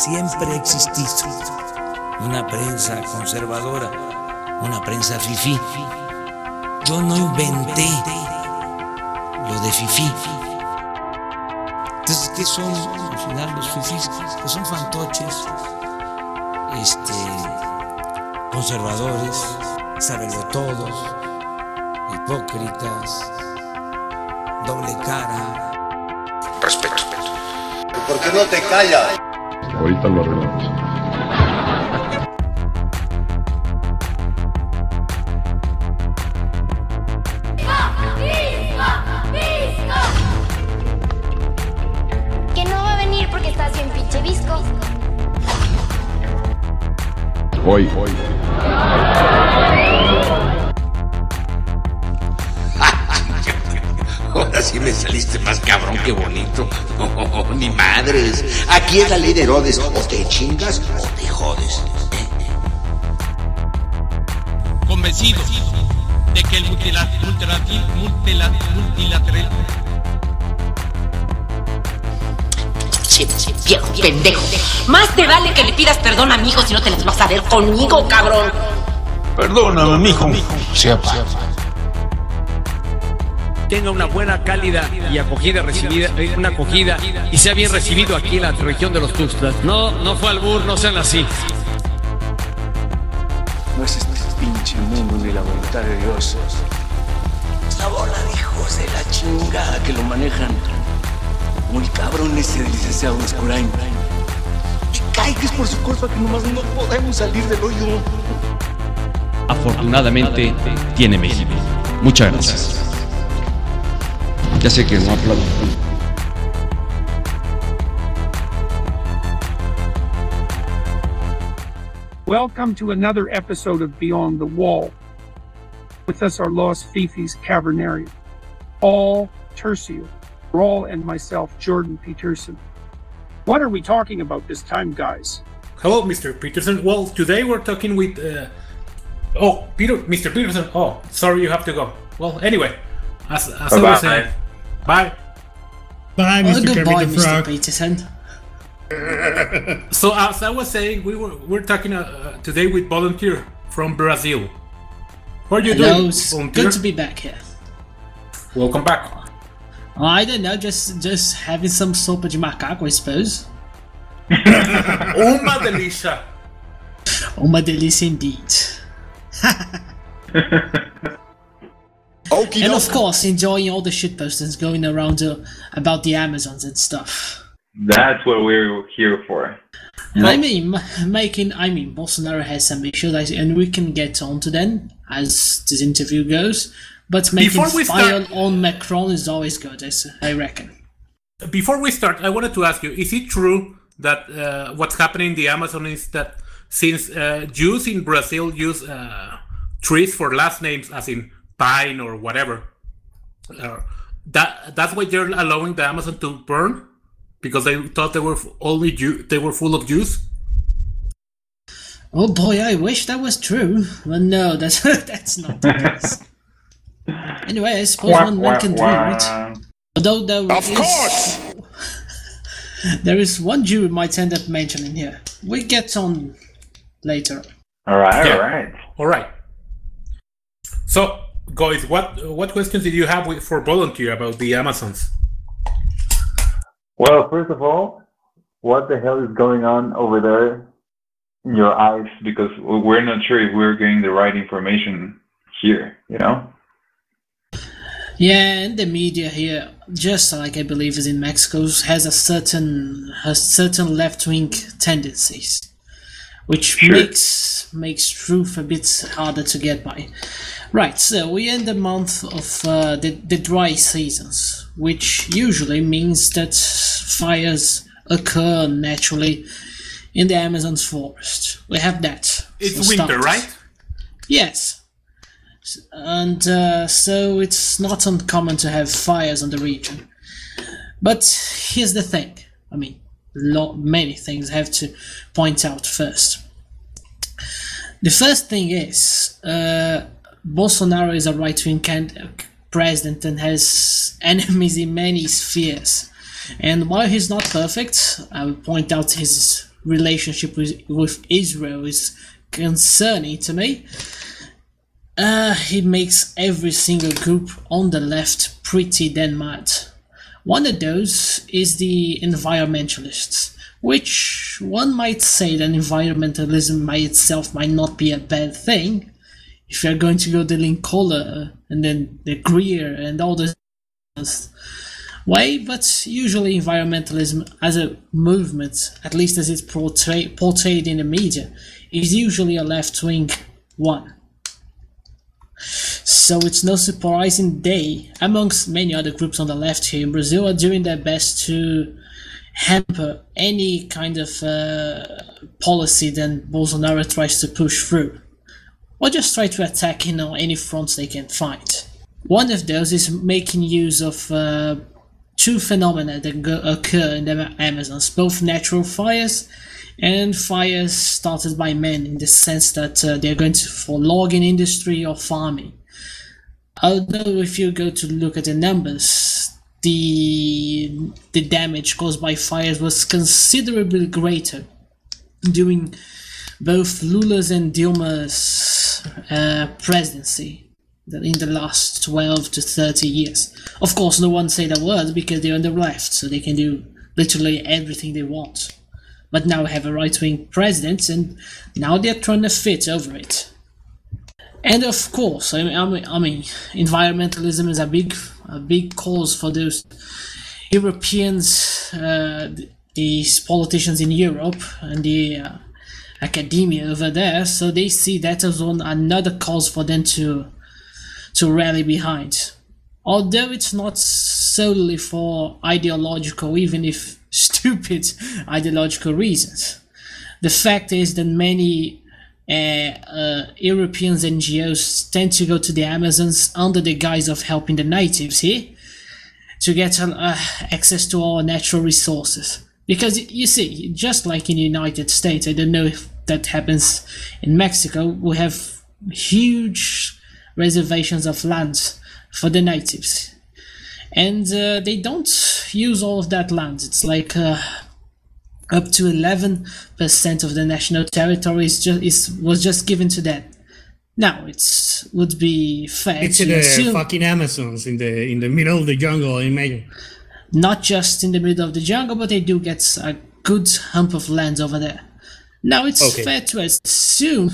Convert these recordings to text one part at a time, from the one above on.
siempre ha existido una prensa conservadora, una prensa fifí. Yo no inventé lo de fifí. Entonces, ¿qué son al final los fifís? Pues son fantoches, este, conservadores, todos, hipócritas, doble cara. Respeto. ¿Por qué no te callas? Ahorita lo arreglamos. Que no va a venir porque estás bien pinche visco. Hoy, hoy. Ahora sí me saliste más cabrón que bonito. Oh, ni madres. Aquí es la ley Herodes. O te chingas o te jodes. Convencido de que el multilateral, multilateral, multilateral, viejo pendejo. Más te vale que le pidas perdón a mi hijo si no te las vas a ver conmigo, cabrón. Perdóname, mijo. Sea pa. Tenga una buena, cálida y acogida recibida, eh, una acogida y sea bien recibido aquí en la región de los Tuxtlas. No, no fue albur, no sean así. No es este pinche mundo ni la voluntad de Dios. La bola de hijos de la chingada que lo manejan. El cabrón ese del licenciado Escurain. Y cae que es por su culpa que nomás no podemos salir del hoyo. Afortunadamente tiene México. Muchas gracias. Ya sé que no aplaudo. Welcome to another episode of Beyond the Wall. With us are Los Fifis Cavernarian, Paul Tercio, Rawl, and myself, Jordan Peterson. What are we talking about this time, guys? Hello, Mr. Peterson. Well, today we're talking with. Uh... Oh, Peter, Mr. Peterson. Oh, sorry, you have to go. Well, anyway, as, as I was saying, bye. Bye, Oh, Mr. goodbye, Kermit the Mr. Peterson. So as I was saying, we were we're talking uh, uh, today with volunteer from Brazil. What are you Hello, doing, it's volunteer? good to be back here. Welcome back. Oh, I don't know, just just having some sopa de macaco, I suppose. Uma delícia. Uma delícia indeed. and of course, enjoying all the shit postings going around uh, about the Amazons and stuff. That's what we're here for. And I mean, making, I mean, Bolsonaro has some issues, I- and we can get on to them as this interview goes. But making Before we fire start- on Macron is always good, I reckon. Before we start, I wanted to ask you: Is it true that uh, what's happening in the Amazon is that since uh, Jews in Brazil use uh, trees for last names, as in pine or whatever, uh, that that's why they're allowing the Amazon to burn because they thought they were only Jew- they were full of Jews. Oh boy, I wish that was true. But no, that's that's not the case. Anyway, I suppose Wah, one, wah, one can do wah. it. Although there Of is- course! there is one Jew we might end up mentioning here. We get on later. All right, Yeah. all right. All right. So, guys, what what questions did you have with, for volunteer about the Amazons? Well, first of all, what the hell is going on over there in your eyes? Because we're not sure if we're getting the right information here, you know? Yeah, and the media here, just like I believe is in Mexico, has a certain has certain left wing tendencies, which Sure. makes makes truth a bit harder to get by. Right, so we end the month of uh, the the dry seasons, which usually means that fires occur naturally in the Amazon's forest. We have that. It's winter, right? Yes. And uh, so it's not uncommon to have fires on the region. But here's the thing I mean, lo- many things I have to point out first. The first thing is uh, Bolsonaro is a right wing president and has enemies in many spheres. And while he's not perfect, I will point out his relationship with, with Israel is concerning to me. Uh, it makes every single group on the left pretty damn mad. One of those is the environmentalists, which one might say that environmentalism by itself might not be a bad thing. If you're going to go the Linkola and then the Greer and all this way, but usually environmentalism as a movement, at least as it's portray- portrayed in the media, is usually a left wing one. So it's no surprising they, amongst many other groups on the left here in Brazil, are doing their best to hamper any kind of uh, policy that Bolsonaro tries to push through, or just try to attack you know any fronts they can find. One of those is making use of uh, two phenomena that go- occur in the Amazons, both natural fires and fires started by men in the sense that uh, they're going to for logging industry or farming. Although if you go to look at the numbers, the the damage caused by fires was considerably greater during both Lula's and Dilma's uh, presidency in the last 12 to 30 years. Of course, no one said a word because they're on the left, so they can do literally everything they want. But now we have a right wing president, and now they're trying to fit over it. And of course, I mean, I mean, environmentalism is a big, a big cause for those Europeans, uh, these politicians in Europe, and the uh, academia over there. So they see that as one another cause for them to to rally behind. Although it's not solely for ideological, even if stupid ideological reasons. The fact is that many uh, uh, Europeans NGOs tend to go to the Amazons under the guise of helping the natives here to get uh, access to our natural resources. Because you see, just like in the United States, I don't know if that happens in Mexico, we have huge reservations of land for the natives. And uh, they don't use all of that land. It's like uh, up to 11% of the national territory is just, is, was just given to that. Now, it would be fair It's to in the assume fucking Amazons in the in the middle of the jungle. Imagine. not just in the middle of the jungle, but they do get a good hump of land over there. Now it's Okay. fair to assume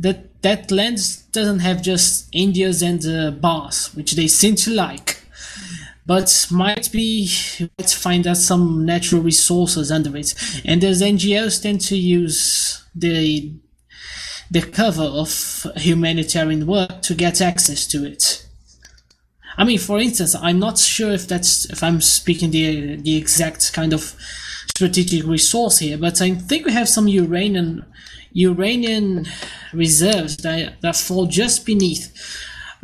that that land doesn't have just Indians and uh, bars, which they seem to like, but might be might find out some natural resources under it. And those NGOs tend to use the the cover of humanitarian work to get access to it. I mean, for instance, I'm not sure if that's if I'm speaking the the exact kind of strategic resource here, but I think we have some uranium uranium reserves that, that fall just beneath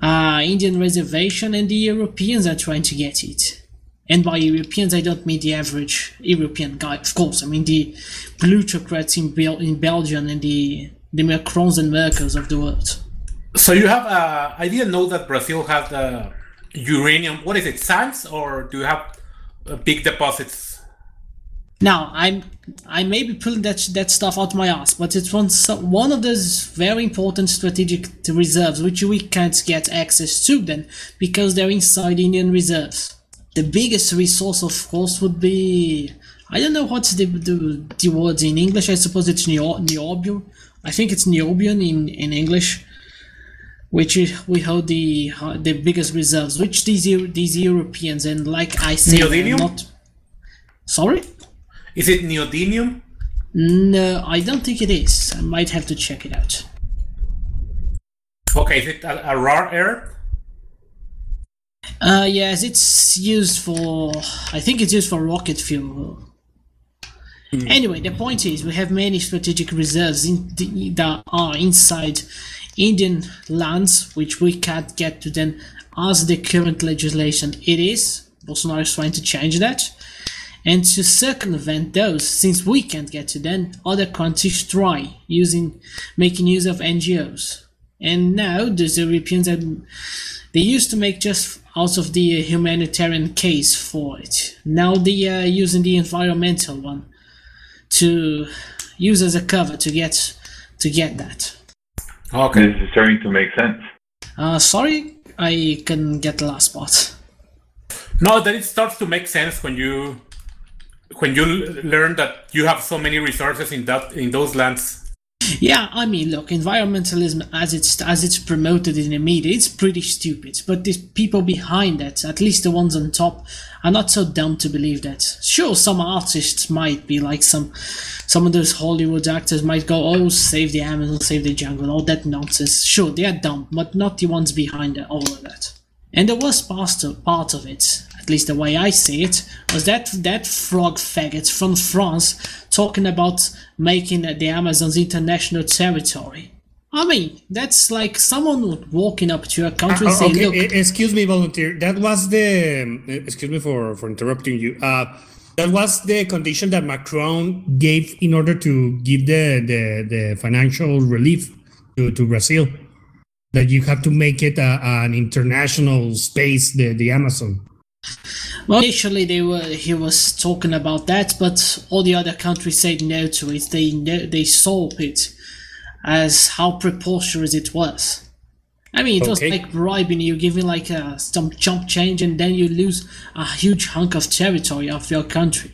uh, Indian reservation, and the Europeans are trying to get it. And by Europeans, I don't mean the average European guy, of course. I mean the plutocrats in, Bel- in Belgium and the the Macrons and Merkels of the world. So you have, uh, I didn't know that Brazil has the uranium. What is it, sands, or do you have uh, big deposits? Now, I'm I may be pulling that that stuff out of my ass, but it's one one of those very important strategic reserves which we can't get access to then because they're inside Indian reserves. The biggest resource, of course, would be I don't know what's the the, the words in English. I suppose it's niobium. I think it's niobium in in English, which is- we hold the uh, the biggest reserves, which these these Europeans and like I said, not. Sorry. Is it neodymium? No, I don't think it is. I might have to check it out. Okay, is it a, a rare earth? Uh, yes, it's used for. I think it's used for rocket fuel. Anyway, the point is, we have many strategic reserves in the, that are inside Indian lands, which we can't get to them as the current legislation it is. Bolsonaro is trying to change that. And to circumvent those, since we can't get to them, other countries try using making use of NGOs. And now the Europeans are they used to make just out of the humanitarian case for it. Now they are using the environmental one to use as a cover to get to get that. Okay. This is starting to make sense. Uh, sorry, I couldn't get the last part. No, that it starts to make sense when you when you learn that you have so many resources in that in those lands. Yeah, I mean, look, environmentalism as it's as it's promoted in the media, it's pretty stupid. But the people behind that, at least the ones on top, are not so dumb to believe that. Sure, some artists might be like some some of those Hollywood actors might go, "Oh, save the Amazon, save the jungle," all that nonsense. Sure, they are dumb, but not the ones behind all of that. And the worst part of, part of it, at least the way I see it, was that that frog faggot from France talking about making the Amazons international territory. I mean, that's like someone walking up to a country Uh, saying, okay, "Look, excuse me, volunteer. That was the. Excuse me for, for interrupting you. Uh, that was the condition that Macron gave in order to give the, the, the financial relief to, to Brazil. That you have to make it a, an international space, the, the Amazon. Well, initially they were he was talking about that, but all the other countries said no to it. They they saw it as how preposterous it was. I mean, it was like bribing you, giving like a, some chump change, and then you lose a huge hunk of territory of your country.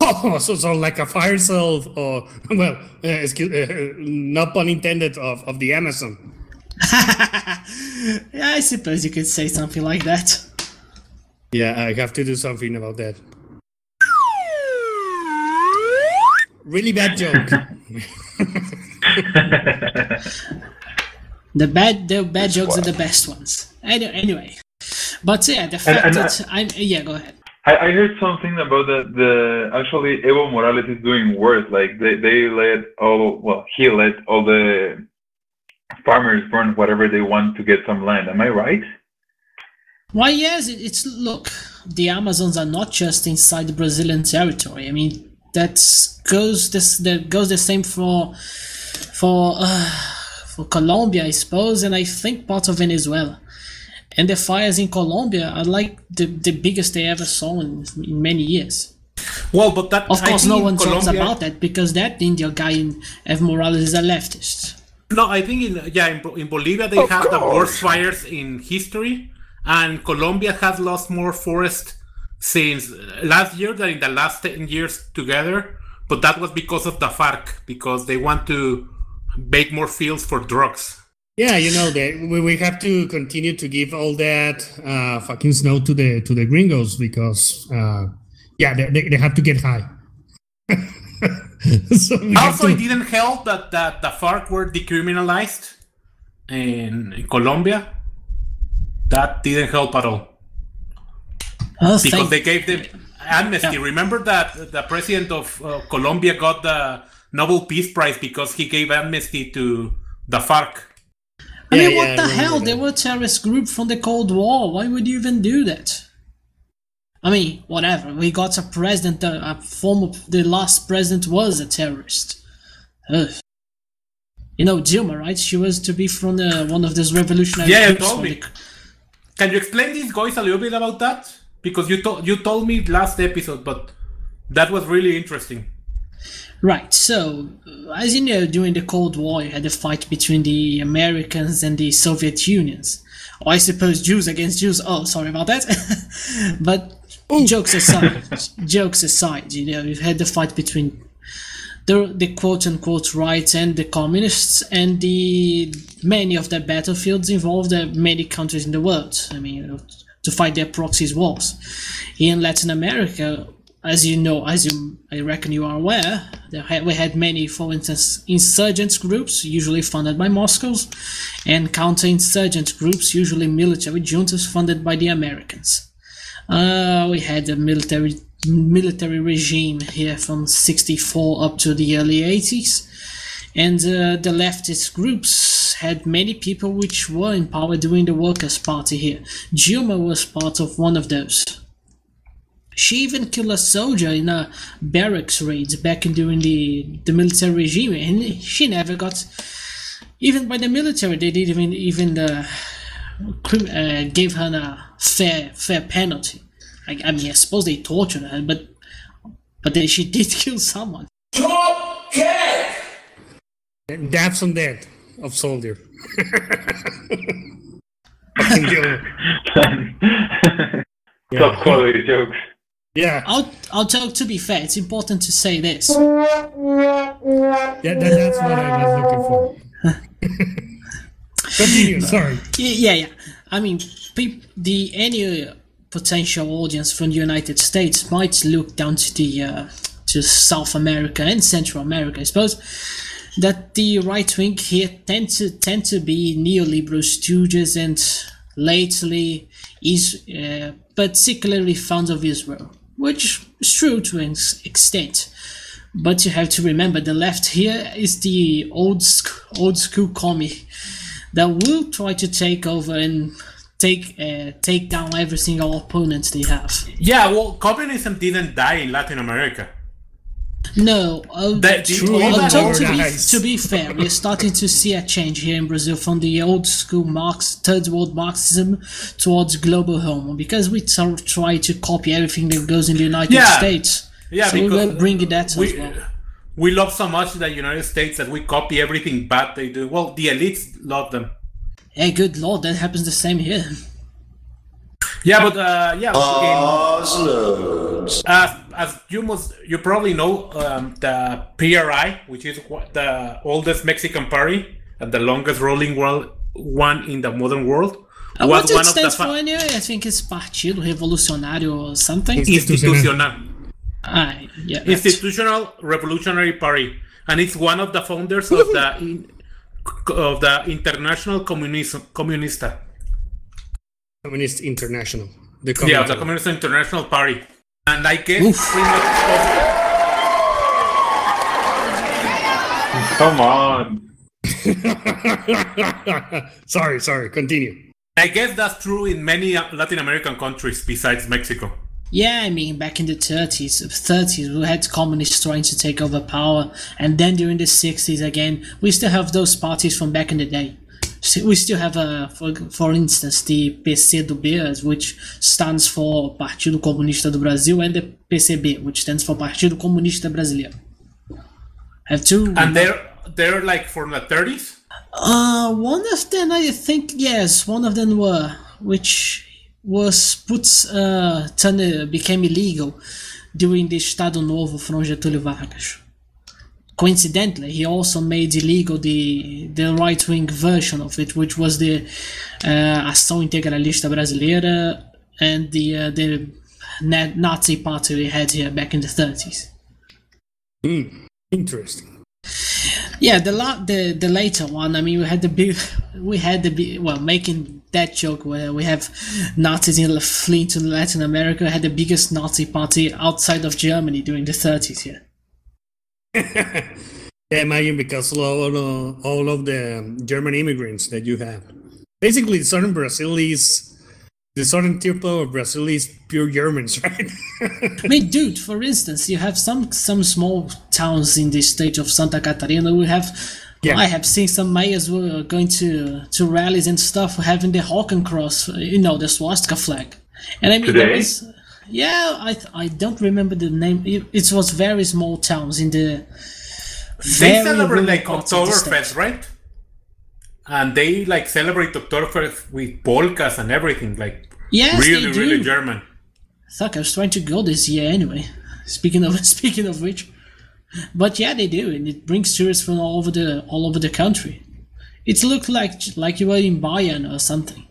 Oh, so, so like a fire sale, or, well, uh, excuse, uh, not pun intended, of, of the Amazon. Yeah, I suppose you could say something like that. Yeah, I have to do something about that. Really bad joke. The bad, the bad jokes are the best ones. Any- Anyway, but yeah, the fact and that I'm yeah, go ahead. I, I heard something about the, the actually Evo Morales is doing worse. Like they, they let all well he let all the farmers burn whatever they want to get some land. Am I right? Why, yes, it's look. The Amazons are not just inside the Brazilian territory. I mean, that goes this that goes the same for for uh, for Colombia, I suppose, and I think part of Venezuela. And the fires in Colombia are like the, the biggest they ever saw in, in many years. Well, but that Of course, no in one talks about that because that Indian guy in Evo Morales is a leftist. No, I think in yeah in, in Bolivia they have the worst fires in history, and Colombia has lost more forest since last year than in the last ten years together. But that was because of the FARC, because they want to make more fields for drugs. Yeah, you know that we, we have to continue to give all that uh, fucking snow to the to the gringos because uh, yeah, they, they, they have to get high. so Also, to- it didn't help that, that the FARC were decriminalized in, in Colombia. That didn't help at all. Oh, because thank- they gave them amnesty. Remember that the president of uh, Colombia got the Nobel Peace Prize because he gave amnesty to the FARC. I mean, what the hell? They were a terrorist group from the Cold War. Why would you even do that? I mean, whatever. We got a president, a, a former, the last president was a terrorist. Ugh. You know Dilma, right? She was to be from the, one of those revolutionary Yeah, you groups told me. the- Can you explain these guys a little bit about that? Because you told you told me last episode, but that was really interesting. Right, so, uh, as you know, during the Cold War, you had a fight between the Americans and the Soviet Unions. Or I suppose Jews against Jews. Oh, sorry about that. but jokes aside, jokes aside, you know, you've had the fight between the, the quote unquote right and the communists, and the many of the battlefields involved many countries in the world. I mean, you know, to fight their proxies wars. In Latin America, as you know, as you, I reckon you are aware, we had many, for instance, insurgent groups, usually funded by Moscow, and counter-insurgent groups, usually military juntas funded by the Americans. Uh, we had a military military regime here from 64 up to the early 80s. And uh, the leftist groups had many people which were in power during the Workers' Party here. Dilma was part of one of those. She even killed a soldier in a barracks raid back during the, the military regime, and she never got even by the military. They didn't even even uh, uh, gave her a fair fair penalty. I, I mean, I suppose they tortured her, but But then she did kill someone. Dabs on dead of soldier. Fucking killer. Top quality jokes. Yeah. I'll, I'll talk to be fair, it's important to say this. Yeah, that, that's what I was looking for. Continue. Sorry. Yeah, yeah, yeah. I mean, peop- the any uh, potential audience from the United States might look down to the uh, to South America and Central America, I suppose. That the right wing here tend to tend to be neoliberal stooges and lately is uh, particularly fond of Israel, which is true to an extent. But you have to remember the left here is the old sc- old school commie that will try to take over and take uh, take down every single opponent they have. Yeah, well, communism didn't die in Latin America. No, uh, That- True, uh, to, to be, to be fair, we're starting to see a change here in Brazil from the old school Marx, third world Marxism towards global homo because we t- try to copy everything that goes in the United Yeah. States. Yeah, so we because will bring that we, as well. we love so much the United States that we copy everything bad they do. Well, the elites love them. Hey, good lord, that happens the same here. Yeah, but uh, yeah. in- as as you must, you probably know um, the PRI, which is the oldest Mexican party and the longest rolling world one in the modern world. Uh, was what it one stands for anyway? I think it's Partido Revolucionário or something. institutional. Ah, yeah. that's- Institutional Revolutionary Party, and it's one of the founders of the in, of the International Communism Comunista. Communist International. The Yeah, the Communist. Communist International Party, and I guess pretty much Come on. sorry, sorry. Continue. I guess that's true in many Latin American countries besides Mexico. Yeah, I mean, back in the 30s, 30s, we had communists trying to take over power, and then during the 60s again, we still have those parties from back in the day. We still have, uh, for, for instance, the PC do PCdoB, which stands for Partido Comunista do Brasil, and the PCB, which stands for Partido Comunista Brasileiro. Have two. And they're they're like from the 30s. Uh, one of them, I think, yes, one of them were, which was put, uh, turned, became illegal during the Estado Novo from Getúlio Vargas. Coincidentally, he also made illegal the the right wing version of it, which was the uh, Ação Integralista Brasileira and the uh, the Nazi party we had here back in the 30s. Hmm. Interesting. Yeah, the la- the the later one. I mean, we had the big, we had the big, well, making that joke where we have Nazis in fleeing to Latin America. Had the biggest Nazi party outside of Germany during the 30s here. Yeah, imagine because of all, of- all of the German immigrants that you have. Basically, southern Brazil is the southern tip of Brazil is pure Germans, right? I mean, dude, for instance, you have some some small towns in the state of Santa Catarina. We have, Yeah. I have seen some mayors were going to to rallies and stuff, having the Hawken cross, you know, the swastika flag. And I mean, Today? was, yeah, I I don't remember the name. It, it was very small towns in the. They very celebrate like the state. Oktoberfest, right? And they like celebrate Oktoberfest with polkas and everything, like Yes, really, really German. Fuck, I was trying to go this year anyway. Speaking of speaking of which, but yeah, they do, and it brings tourists from all over the all over the country. It looked like like you were in Bayern or something.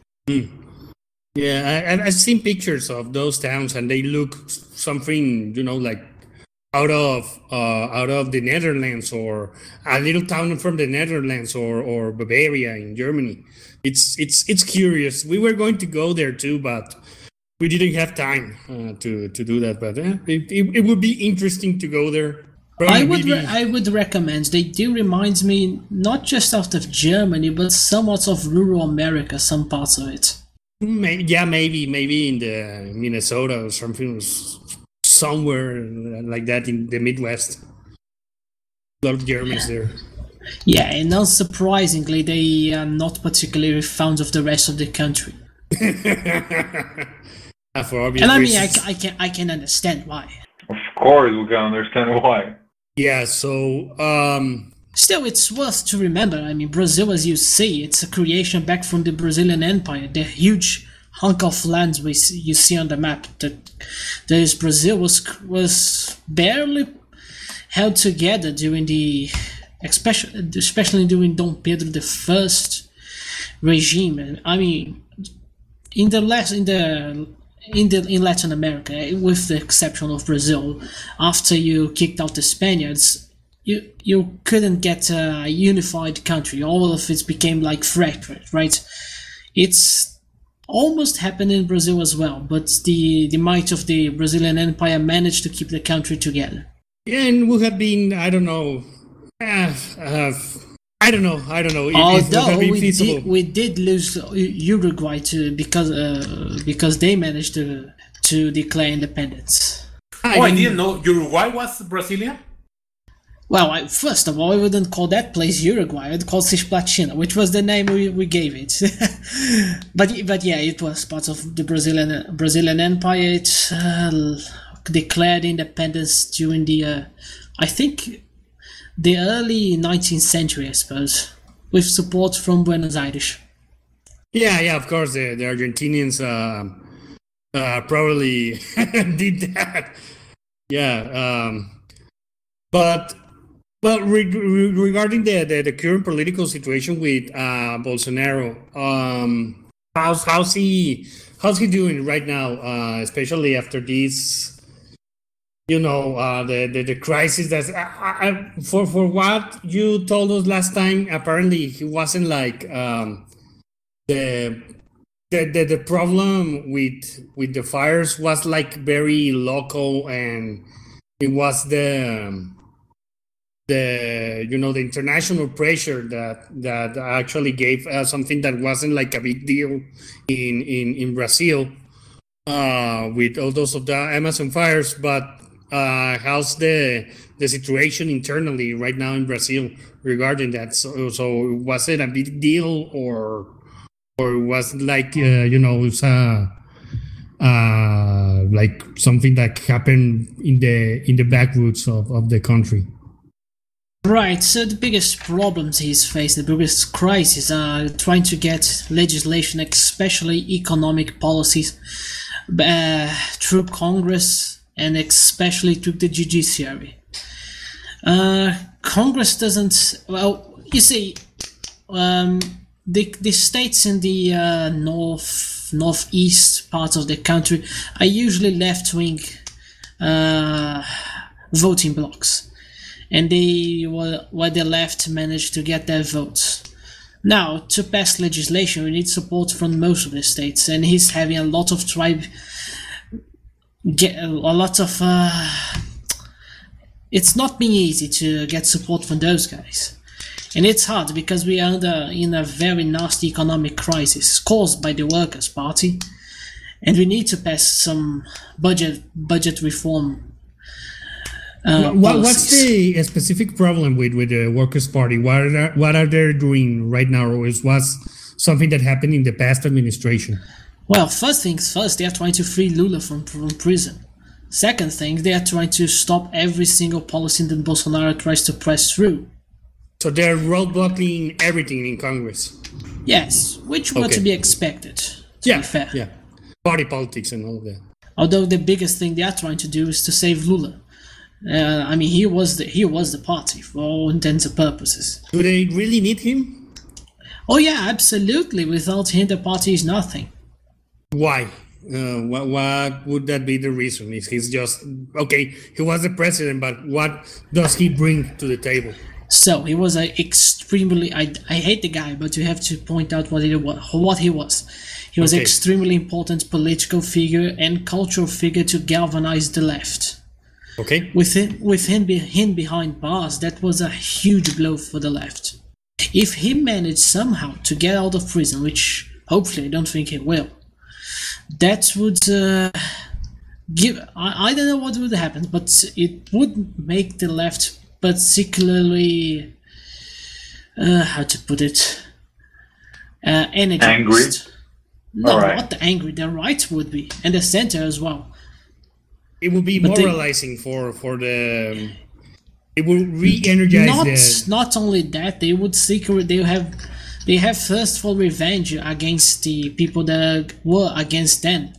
yeah, I, I've seen pictures of those towns, and they look something, you know, like out of uh, out of the Netherlands or a little town from the Netherlands or or Bavaria in Germany. It's it's it's curious. We were going to go there too, but we didn't have time uh, to to do that. But eh, it, it, it would be interesting to go there. Probably I would re- I would recommend. They do remind me not just out of Germany, but somewhat of rural America. Some parts of it. Maybe, yeah, maybe, maybe in the Minnesota or something, somewhere like that in the Midwest. A lot of Germans there. Yeah, and unsurprisingly, they are not particularly fond of the rest of the country. Ah, for obvious And I mean, I, I can I can understand why. Of course, we can understand why. Yeah. So um, Still, it's worth to remember. I mean, Brazil, as you see, it's a creation back from the Brazilian Empire. The huge hunk of land we see, you see on the map that there is Brazil was was barely held together during the especially especially during Dom Pedro the First regime. And I mean, in the last in the in the in Latin America, with the exception of Brazil, after you kicked out the Spaniards, you you couldn't get a unified country. All of it became like fractured, right? It's almost happened in Brazil as well, but the the might of the Brazilian Empire managed to keep the country together. Yeah, and would have been I don't know, uh, uh, I don't know, I don't know. It, it Although have been we feasible. did, we did lose Uruguay to because uh, because they managed to to declare independence. Oh, I didn't know Uruguay was Brazilian. Well, I, first of all, I wouldn't call that place Uruguay. I'd call Cisplatina, which was the name we, we gave it. but but yeah, it was part of the Brazilian Brazilian Empire. It uh, declared independence during the, uh, I think, the early 19th century, I suppose, with support from Buenos Aires. Yeah, yeah, of course. The, the Argentinians uh, uh, probably did that. Yeah, um, but well, re- re- regarding the, the, the current political situation with uh, Bolsonaro, um, how's how's he how's he doing right now? Uh, especially after this, you know, uh, the, the the crisis that I, I, for for what you told us last time. Apparently, he wasn't like um, the the, the the problem with with the fires was like very local and it was the um, the you know the international pressure that that actually gave uh, something that wasn't like a big deal in in in Brazil uh, with all those of the Amazon fires, but uh, how's the the situation internally right now in Brazil regarding that? So, so was it a big deal or or was like uh, you know a uh, like something that happened in the in the backwoods of, of the country? Right, so the biggest problems he's faced, the biggest crisis, are trying to get legislation, especially economic policies, uh, through Congress and especially through the judiciary. Uh, Congress doesn't, well, you see, um, the, the states in the uh, north, northeast part of the country are usually left wing uh, voting blocks and they were where the left managed to get their votes. Now, to pass legislation, we need support from most of the states, and he's having a lot of tribe, get a lot of. Uh, it's not been easy to get support from those guys, and it's hard because we are under in a very nasty economic crisis caused by the Workers' Party, and we need to pass some budget budget reform uh, what, what's the specific problem with, with the Workers' Party? What are, what are they doing right now, or is was something that happened in the past administration? Well, first things first, they are trying to free Lula from, from prison. Second thing, they are trying to stop every single policy that Bolsonaro tries to press through. So they're roadblocking everything in Congress. Yes, which were Okay. to be expected. To Yeah, be fair. yeah, party politics and all that. Although the biggest thing they are trying to do is to save Lula. Uh, I mean, he was the he was the party for all intents and purposes. Do they really need him? Oh yeah, absolutely. Without him, the party is nothing. Why? Uh, what, what would that be the reason? Is he's just okay? He was the president, but what does he bring to the table? So he was an extremely. I, I hate the guy, but you have to point out what he was. What he was. He was Okay. extremely important political figure and cultural figure to galvanize the left. Okay. With him, with him, be, him behind bars, that was a huge blow for the left. If he managed somehow to get out of prison, which hopefully I don't think he will, that would uh, give. I, I don't know what would happen, but it would make the left particularly. Uh, how to put it? Uh, energized. Angry? No, Alright. not the angry. The right would be, and the center as well. it would be But they- moralizing for for the. It will re-energize not the. not only that they would seek they have they have thirst for revenge against the people that were against them.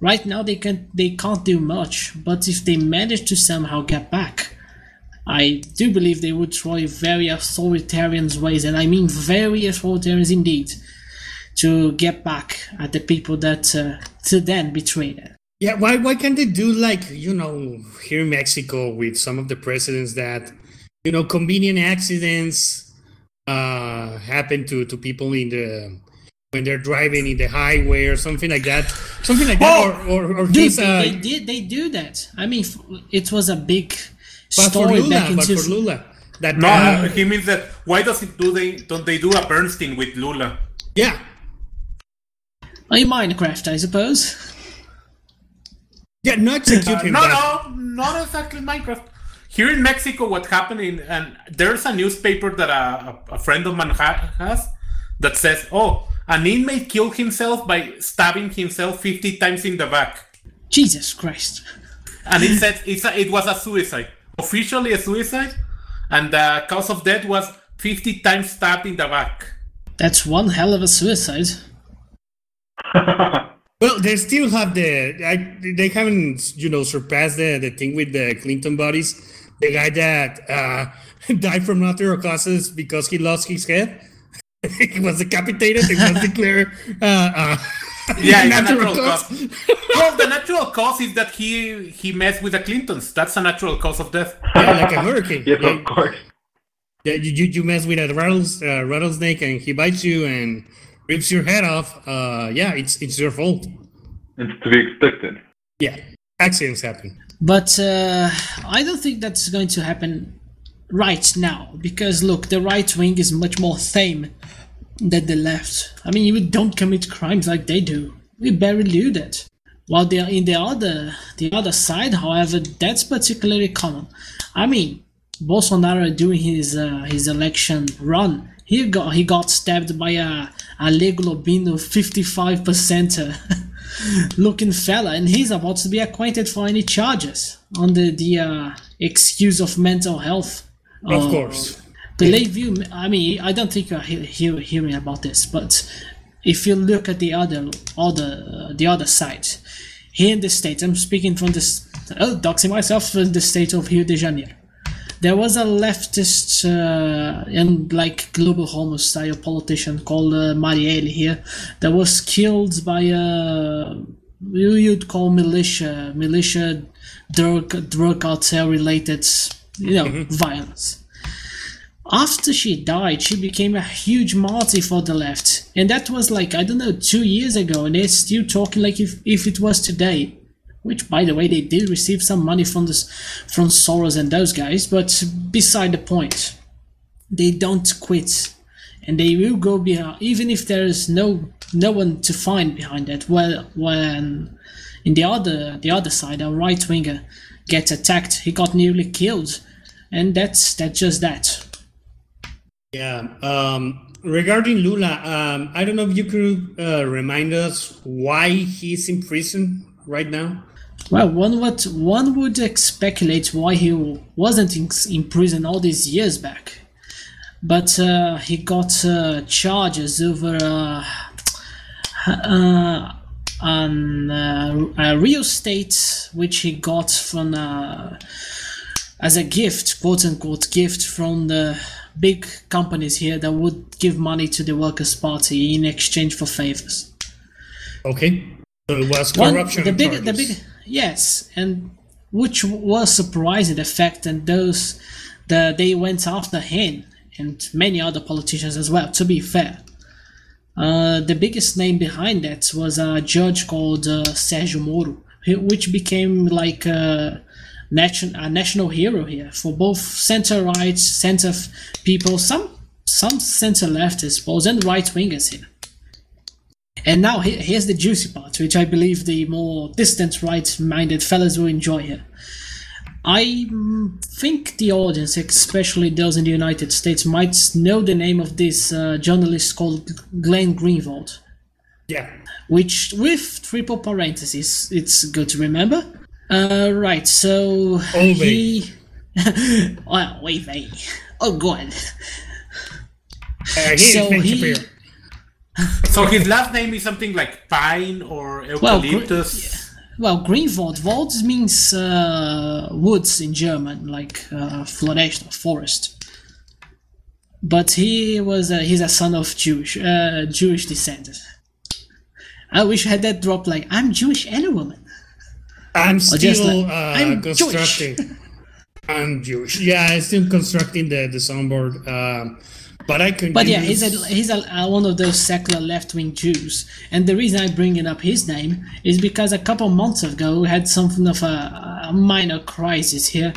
Right now they can they can't do much but if they manage to somehow get back i do believe they would try very authoritarian ways and i mean very authoritarian indeed to get back at the people that uh, to then betrayed them. Yeah, why why can't they do like you know here in Mexico with some of the presidents that you know convenient accidents uh happen to to people in the when they're driving in the highway or something like that, something like that, or or, or Dude, this, uh, they did they do that i mean it was a big but for story Lula, back in but two- for Lula, that No, uh, he means that why does it do they don't they do a Bernstein with Lula? yeah, Oh, in Minecraft, I suppose. yeah, not execute Uh, him. no, but- no, not exactly Minecraft. Here in Mexico, what happened in and there's a newspaper that a, a friend of mine ha- has that says, "Oh, an inmate killed himself by stabbing himself 50 times in the back," Jesus Christ. and it said it's a, it was a suicide, officially a suicide, and the cause of death was 50 times stabbed in the back. That's one hell of a suicide. Well, they still have the. I, they haven't, you know, surpassed the, the thing with the Clinton bodies. The guy that uh, died from natural causes because he lost his head. he was decapitated. He was declared. Uh, uh, Yeah, it's a natural natural cause. cause. well, the natural cause is that he he messed with the Clintons. That's a natural cause of death. Yeah, like a hurricane. Yes, yeah, of course. yeah, you, you you mess with a rattles, uh, rattlesnake and he bites you and rips your head off. Uh, yeah, it's it's your fault. It's to be expected. Yeah, accidents happen. But uh, I don't think that's going to happen right now because look, the right wing is much more tame than the left. I mean, you don't commit crimes like they do. We barely do that. While they are in the other the other side, however, that's particularly common. I mean, Bolsonaro during his uh, his election run, he got he got stabbed by a a Lego Lobino 55 percenter looking fella, and he's about to be acquainted for any charges under the uh, excuse of mental health. Of Uh, course. Believe you, me- I mean, I don't think you're he- hear, hearing about this, but if you look at the other, other, uh, the other side, here in the state, I'm speaking from this, oh, doxing myself from the state of Rio de Janeiro. There was a leftist uh, and like global homo style politician called uh, Marielle here that was killed by a you you'd call militia militia drug drug cartel related you know violence. After she died, she became a huge martyr for the left, and that was like I don't know two years ago, and they're still talking like if if it was today. Which, by the way, they did receive some money from this, from Soros and those guys. But beside the point, they don't quit, and they will go behind, even if there is no no one to find behind that. Well, when in the other the other side, a right winger gets attacked, he got nearly killed, and that's that's just that. Yeah. Um, regarding Lula, um, I don't know if you could uh, remind us why he's in prison right now. Well, one would one would speculate why he wasn't in, in prison all these years back, but uh, he got uh, charges over uh, uh, an uh, a real estate which he got from uh, as a gift, quote unquote gift from the big companies here that would give money to the Workers' Party in exchange for favors. Okay. So it was One- the big, the big, yes, and which was surprising the fact that those the they went after him and many other politicians as well. To be fair, uh, the biggest name behind that was a judge called uh, Sergio Moro, who- which became like a, nation, a national hero here for both center right, center people, some some center left leftists, and right wingers here. And now he- here's the juicy part, which I believe the more distant right-minded fellas will enjoy here. I mm, think the audience, especially those in the United States, might know the name of this uh, journalist called Glenn Greenwald, Yeah. which, with triple parentheses, it's good to remember, Uh, right. So Ove. he. well, wait, wait. Oh, God. Uh, he So he-. So his last name is something like Pine or Well, gr- Eucalyptus. Well, Greenwald. Wald means uh, woods in German, like uh, flourish or forest. But he was a, he's a son of Jewish uh, Jewish descent. I wish I had that drop like I'm Jewish and a woman. I'm Or just still like, uh, I'm constructing. I'm Jewish. Yeah, I'm still constructing the the soundboard. Um, but I can. But yeah, he's a he's a, uh, one of those secular left wing Jews, and the reason I bring it up his name is because a couple months ago we had something of a, a minor crisis here,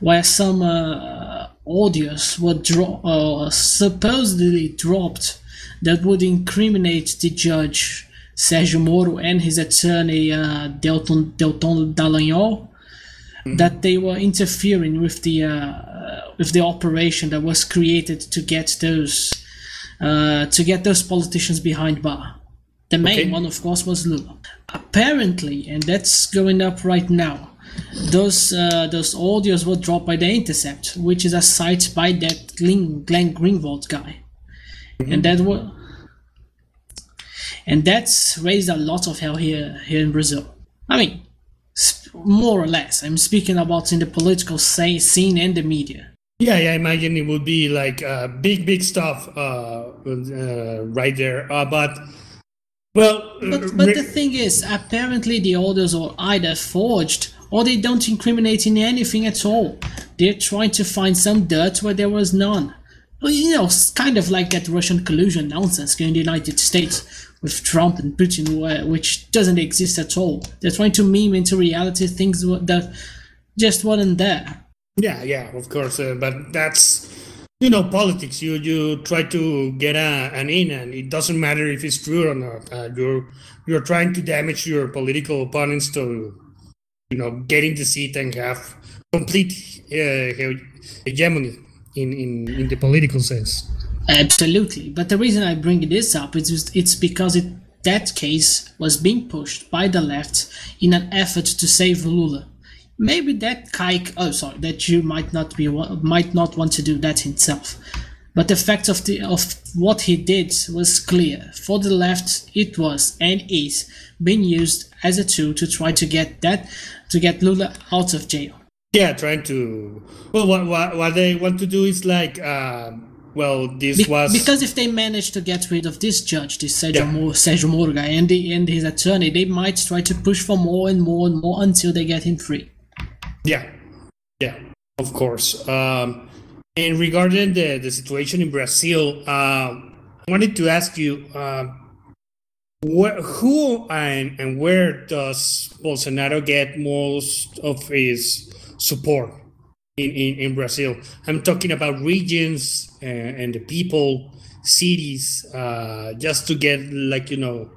where some uh, audios were dro- uh, supposedly dropped that would incriminate the judge Sérgio Moro and his attorney uh, Deltan Deltan Dallagnol that they were interfering with the with the operation that was created to get those uh, to get those politicians behind bar. The main Okay. one, of course, was Lula. Apparently, and that's going up right now. Those uh, those audios were dropped by the Intercept, which is a site by that Glenn, Glenn Greenwald guy, and that was and that's raised a lot of hell here here in Brazil. I mean, sp- more or less. I'm speaking about in the political say, scene and the media. Yeah, yeah. I imagine it would be like uh, big, big stuff uh, uh, right there. Uh, but well, But, but the thing is, apparently the orders are either forged or they don't incriminate in anything at all. They're trying to find some dirt where there was none. Well, you know, it's kind of like that Russian collusion nonsense in the United States with Trump and Putin, where- which doesn't exist at all. They're trying to meme into reality things that just weren't there. Yeah, yeah, of course. Uh, but that's you know politics. You you try to get a, an in, and it doesn't matter if it's true or not. Uh, you're you're trying to damage your political opponents to you know get in the seat and have complete uh, hegemony in, in in the political sense. Absolutely, but the reason I bring this up is just- it's because it, that case was being pushed by the left in an effort to save Lula. Maybe that kike oh sorry, that Jew might not be might not want to do that himself, but the fact of the of what he did was clear. For the left, it was and is being used as a tool to try to get that to get Lula out of jail. Yeah, trying to. Well, what what, what they want to do is like, uh, well, this Be- was because if they manage to get rid of this judge, this Sergio, Moro, Sergio Moro guy, and, the, and his attorney, they might try to push for more and more and more until they get him free. Yeah, yeah, of course. Um, and regarding the, the situation in Brazil, um, I wanted to ask you, um, wh- who and, and where does Bolsonaro get most of his support in, in, in Brazil? I'm talking about regions and, and the people, cities, uh, just to get like you know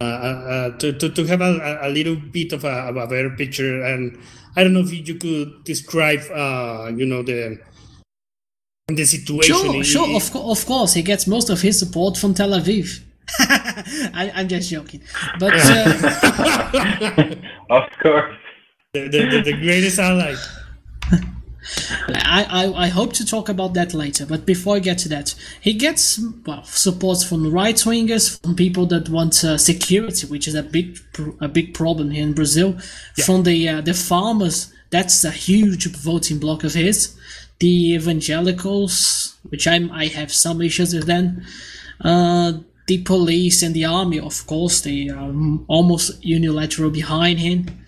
uh, uh, to, to, to have a, a little bit of a, of a better picture. And I don't know if you could describe, uh, you know, the the situation. Sure, in- sure, of, co- of course, he gets most of his support from Tel Aviv. I, I'm just joking, but uh, of course. The, the, the, the greatest ally. I, I, I hope to talk about that later. But before I get to that, he gets well support from right wingers, from people that want uh, security, which is a big a big problem here in Brazil. From the uh, the farmers, that's a huge voting block of his. The evangelicals, which I'm I have some issues with them. Uh, the police and the army, of course, they are almost unilateral behind him.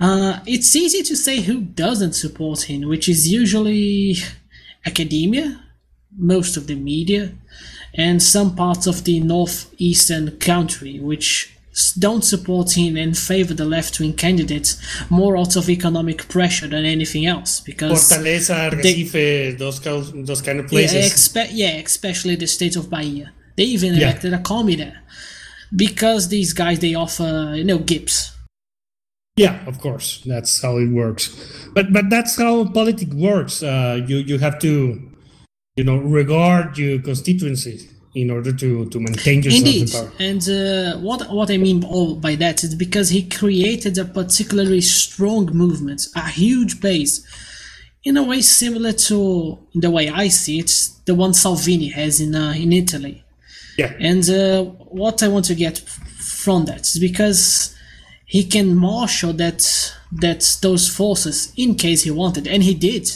Uh, it's easy to say who doesn't support him, which is usually academia, most of the media, and some parts of the northeastern country, which don't support him and favor the left-wing candidates more out of economic pressure than anything else. Because Fortaleza, they- those kind, those kind of yeah, places. expe- yeah, especially the state of Bahia. They even Yeah. elected a commie there because these guys they offer you know gips. Yeah, of course, that's how it works. But but that's how politics works. Uh, you you have to, you know, regard your constituency. in order to to maintain yourself Indeed, in power. and uh, what what I mean by that is because he created a particularly strong movement, a huge base, in a way similar to the way I see it, the one Salvini has in uh, in Italy. Yeah. And uh, what I want to get from that is because he can marshal that that those forces in case he wanted, and he did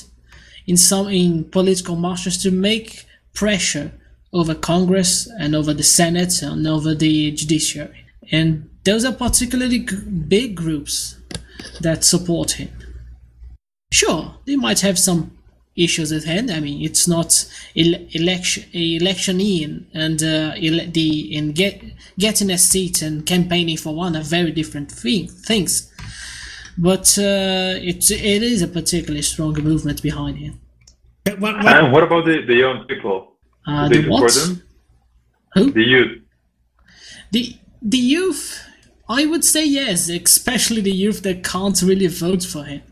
in some in political marches to make pressure over Congress and over the Senate and over the judiciary. And those are particularly g- big groups that support him. Sure, they might have some issues at hand. I mean, it's not ele- election electioneering and uh, ele- the in get getting a seat and campaigning for one are very different thing, things. But uh, it it is a particularly strong movement behind him. And what about the, the young people? Uh, Do they the support what? them? Who? The youth. The the youth, I would say yes, especially the youth that can't really vote for him.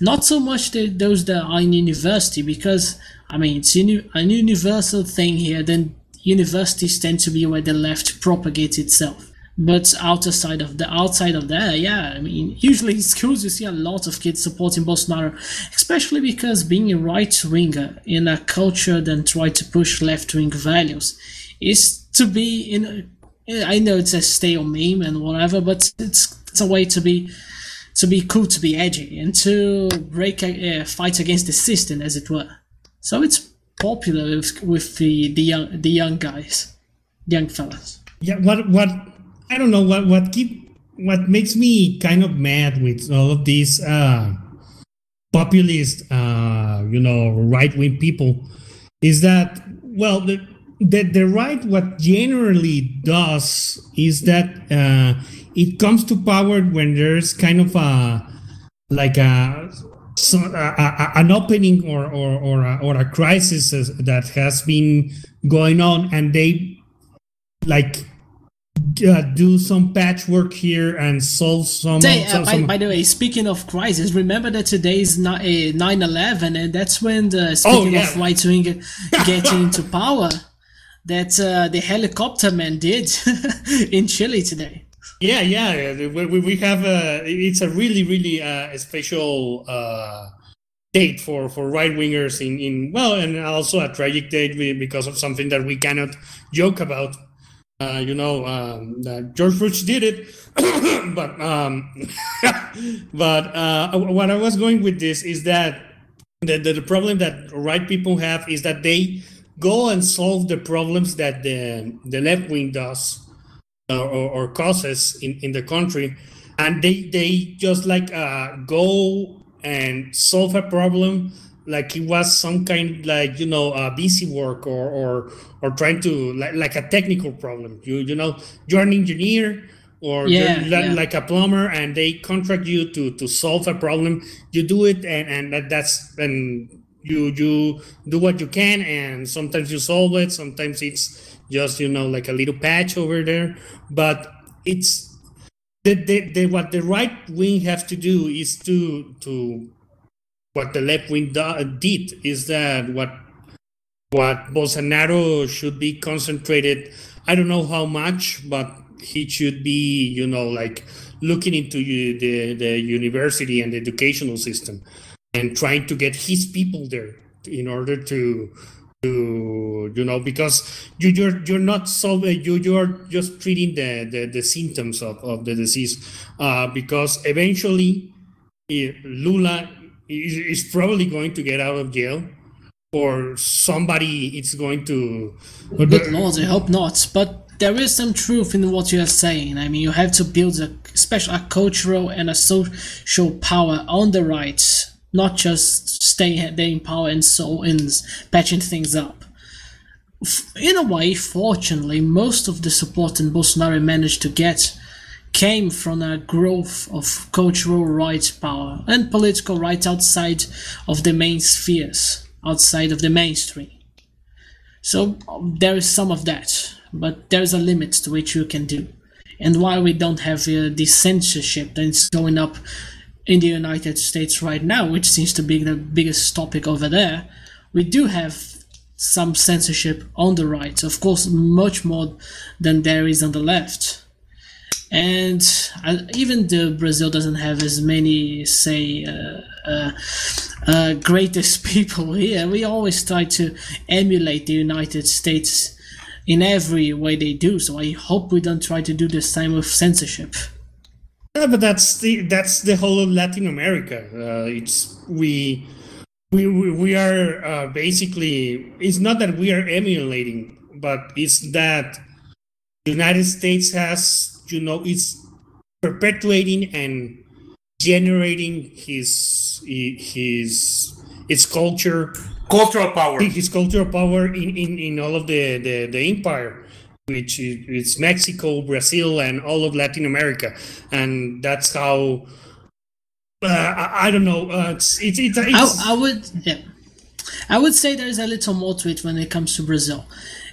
Not so much the, those that are in university, because I mean it's uni- an universal thing here. Then universities tend to be where the left propagates itself. But outside of the outside of that, yeah, I mean, usually in schools you see a lot of kids supporting Bolsonaro, especially because being a right winger in a culture that try to push left wing values is to be in. A, I know it's a stale meme and whatever, but it's it's a way to be to be cool, to be edgy, and to break a, uh, fight against the system, as it were. So it's popular with, with the the young the young guys, young fellas. Yeah, what what I don't know what what keep what makes me kind of mad with all of these uh populist uh you know right wing people is that well the the, the right what generally does is that uh it comes to power when there's kind of a like a so, an opening or or or a, or a crisis that has been going on and they like uh, do some patchwork here and solve some, Say, uh, by, some- by the way, speaking of crisis, remember that today is ni- uh, 9-11 and that's when the speaking yeah. of right wing getting into power that uh, the helicopter man did in Chile today. Yeah, yeah. We, we- have a. It's a really, really uh, special uh, date for for right wingers in in well, and also a tragic date because of something that we cannot joke about. Uh, you know, um, George Bush did it, but um, but uh, what I was going with this is that the, the the problem that right people have is that they go and solve the problems that the the left wing does or, or causes in, in the country. And they they just like uh, go and solve a problem like it was some kind like you know uh, busy work or or or trying to like, like a technical problem. You you know you're an engineer or Yeah, you're yeah. like a plumber and they contract you to to solve a problem. You do it and and that, that's and you you do what you can and sometimes you solve it sometimes it's just you know like a little patch over there. But it's the, the, the what the right wing have to do is to to what the left wing do, uh, did is that what what Bolsonaro should be concentrated. I don't know how much but he should be you know like looking into the the university and the educational system and trying to get his people there in order to to you know because you you're you're not solving you you're just treating the the, the symptoms of, of the disease uh, because eventually eh, Lula is, is probably going to get out of jail or somebody is going to Good lord, I hope not. But there is some truth in what you are saying. I mean, you have to build a special a cultural and a social power on the right, not just stay there in power and so in patching things up. In a way, fortunately, most of the support that Bolsonaro managed to get came from a growth of cultural right power and political right outside of the main spheres, outside of the mainstream. So there is some of that, but there's a limit to which you can do. And while we don't have uh, the censorship that's going up in the United States right now, which seems to be the biggest topic over there, we do have some censorship on the right. Of course, much more than there is on the left. And uh, even though Brazil doesn't have as many, say, uh, uh, uh, greatest people here, we always try to emulate the United States in every way they do. So I hope we don't try to do the same with censorship. Yeah, but that's the that's the whole of Latin America. Uh, it's we we we, are uh, basically. It's not that we are emulating, but it's that the United States has you know it's perpetuating and generating his his its culture cultural power his cultural power in in, in all of the, the the empire which is Mexico, Brazil, and all of Latin America, and that's how. Uh, I, I, don't know. Uh, it's, it's, it's, I, I, would yeah, I would say there's a little more to it when it comes to Brazil.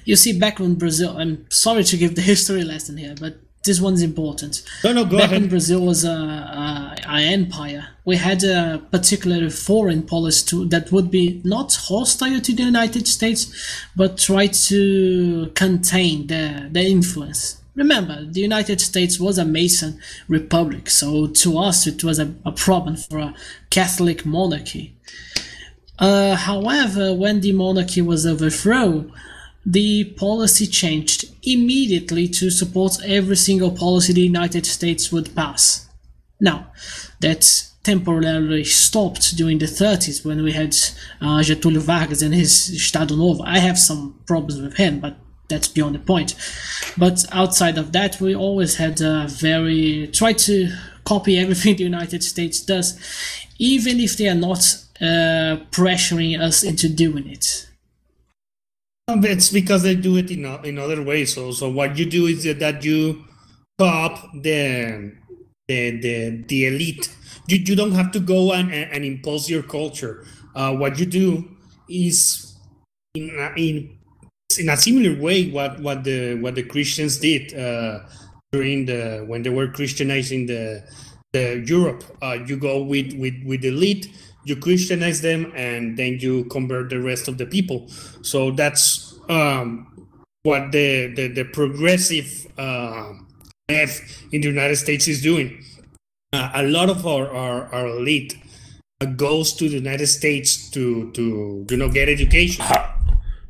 You see, back when Brazil, I'm sorry to give the history lesson here, but this one's important. No, no, go Back ahead. when Brazil was a, a, a, empire, we had a particular foreign policy that would be not hostile to the United States, but try to contain the, their influence. Remember, the United States was a Mason republic, so to us it was a, a problem for a Catholic monarchy. Uh, however, when the monarchy was overthrown, the policy changed immediately to support every single policy the United States would pass. Now, that temporarily stopped during the 30s when we had uh, Getúlio Vargas and his Estado Novo. I have some problems with him, but that's beyond the point. But outside of that, we always had a very try to copy everything the United States does, even if they are not uh, pressuring us into doing it. It's because they do it in in other ways. So, so what you do is that you top the the the, the elite. You, you don't have to go and, and impose your culture. Uh, what you do is in in in a similar way what what the what the Christians did uh, during the when they were Christianizing the the Europe. Uh, you go with with with the elite you Christianize them and then you convert the rest of the people. So that's um, what the, the, the progressive uh, left in the United States is doing. Uh, a lot of our, our, our elite uh, goes to the United States to, to you know get education.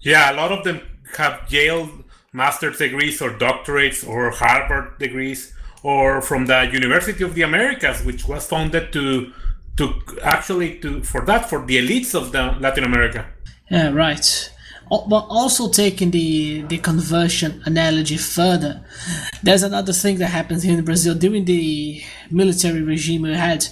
Yeah, a lot of them have Yale master's degrees or doctorates or Harvard degrees or from the University of the Americas, which was founded to to actually to for that for the elites of the Latin America. Yeah, right. But also taking the the conversion analogy further, there's another thing that happens here in Brazil during the military regime we had.